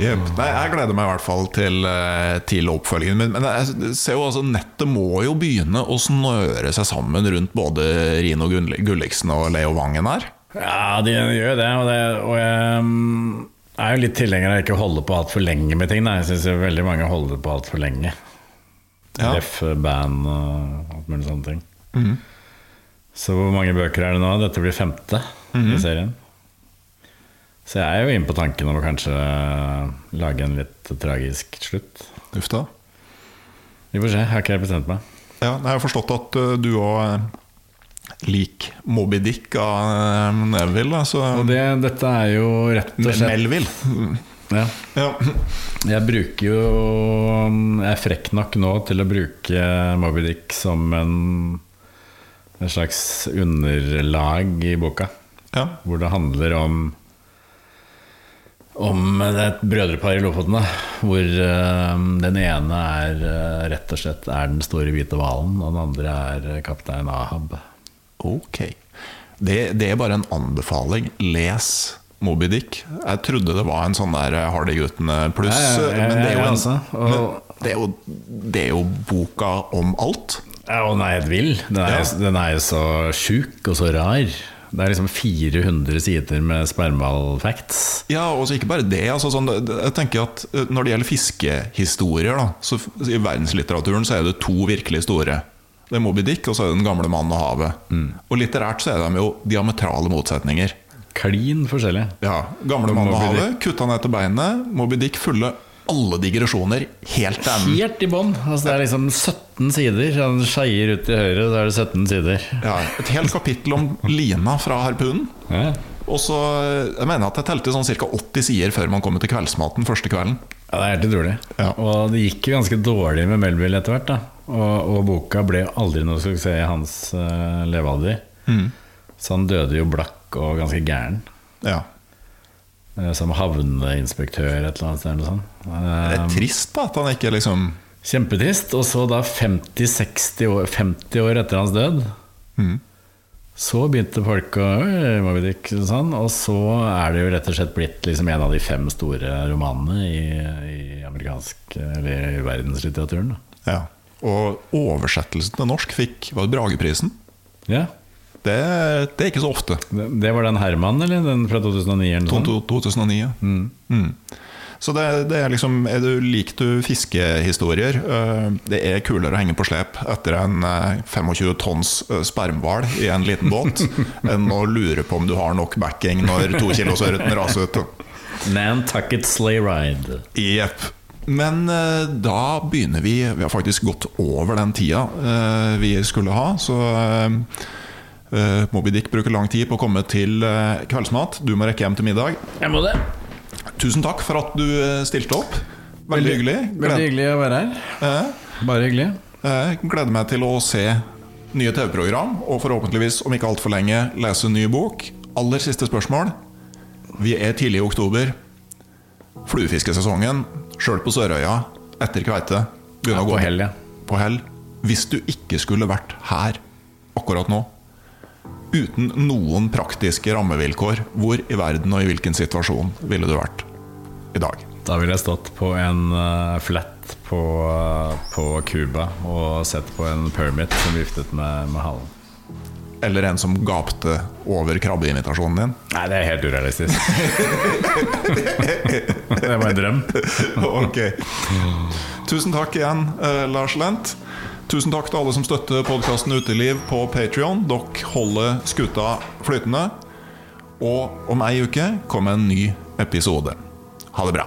Jep. Nei, jeg gleder meg i hvert fall til, eh, til oppfølgingen. Men, men jeg ser jo altså, nettet må jo begynne å snøre seg sammen rundt både Rino Gulliksen og Leo Vangen her. Ja, de gjør det. Og, det, og jeg jeg er jo litt tilhenger av ikke å holde på altfor lenge med ting. Da. Jeg syns veldig mange holder på altfor lenge. Ja. Ref, band og alt mulig sånne ting. Så hvor mange bøker er det nå? Dette blir femte i serien. Så jeg er jo inne på tanken om å kanskje lage en litt tragisk slutt. Uff da. Vi får se, jeg har ikke helt bestemt meg. Ja, jeg har forstått at eh, du òg liker Moby Dick av eh, Neville. Altså, Og det, dette er jo rett og slett Melville. ja. Ja. Jeg bruker jo Jeg er frekk nok nå til å bruke Moby Dick som en, en slags underlag i boka. ja. Hvor det handler om om et brødrepar i Lofoten. Da, hvor uh, den ene er uh, rett og slett er den store hvite hvalen, og den andre er eh, kaptein Ahab. Ok. Det, det er bare en anbefaling. Les Moby Dick. Jeg trodde det var en sånn der Hardy-guttene pluss, Ja, ja, ja, men det er jo, en, og- men det, er jo, det er jo boka om alt. Ja, og den er helt vill. Den er jo så sjuk og så rar. Det er liksom 400 sider med spermal-facts. Ja, og så ikke bare det. Altså, sånn, jeg tenker at eh, Når det gjelder fiskehistorier, da, så i verdenslitteraturen så er det to virkelig store. Det er Moby Dick, og så er det Den gamle mannen og havet. Mm. Og litterært så er de jo diametrale motsetninger. Klin forskjellig. Ja, Gamle mannen og havet, kutta ned til beinet. Moby Dick fulle alle digresjoner helt til enden. Helt i bånn. Altså, det er liksom 17 sider. Han skeier ut til høyre, så er det 17 sider. Ja, et helt kapittel om lina fra harpunen. Ja. Og så, Jeg mener at jeg telte sånn ca. 80 sider før man kom til kveldsmaten første kvelden. Ja, det er helt utrolig. Ja. Og det gikk jo ganske dårlig med Melville etter hvert. da Og, og boka ble aldri noe suksess i hans uh, levealder. Mm. Så han døde jo blakk og ganske gæren. Ja. Eh, Som havneinspektør et eller annet sted. Eller. Det er Eh, trist da, at han ikke liksom Kjempetrist. Og så da 50-60 år, 50 år etter hans død, Mm. så begynte folk å Moby Dick, sånn, Og så er det jo rett og slett blitt liksom en av de fem store romanene i, i amerikansk eller i verdenslitteraturen. Da. Ja. Og oversettelsen til norsk fikk var det Brageprisen. Ja, Det, det er ikke så ofte. det, det var den Herman, eller den fra 2009? Eller noe sånt? 2009. ja. Mm. Så det, det er liksom er du, Liker du fiskehistorier? eh, Det er kulere å henge på slep etter en eh, 25 tonns eh, spermhval i en liten *laughs* båt enn å lure på om du har nok backing når to kilos ørreten raser ut. Nantucket Sleigh Ride. Jepp. Men eh, da begynner vi Vi har faktisk gått over den tida eh, vi skulle ha. Så eh, eh, Moby Dick bruker lang tid på å komme til uh, kveldsmat. Du må rekke hjem til middag. Jeg må det. Tusen takk for at du eh, stilte opp. Veldig hyggelig. Veldig hyggelig å være her. Bare hyggelig. gleder meg til å se nye TV-program, og forhåpentligvis om ikke altfor lenge lese en ny bok. Aller siste spørsmål. Vi er tidlig i oktober. Fluefiskesesongen, sjøl på Sørøya, etter kveite, begynner Ja, å gå på hell, ja. på hell. Hvis du ikke skulle vært her akkurat nå, uten noen praktiske rammevilkår, hvor i verden og i hvilken situasjon ville du vært i dag? Da ville jeg stått på en uh, flat på, uh, på Cuba og sett på en permit som viftet med, med halen. Eller en som gapte over krabbeinvitasjonen din? Nei, det er helt urealistisk. *laughs* det var en drøm. *laughs* ok. Tusen takk igjen, eh, Lars Lent. Tusen takk til alle som støtter podkasten Uteliv på Patrion. Dere holder skuta flytende. Og om ei uke kommer en ny episode. Ha det bra.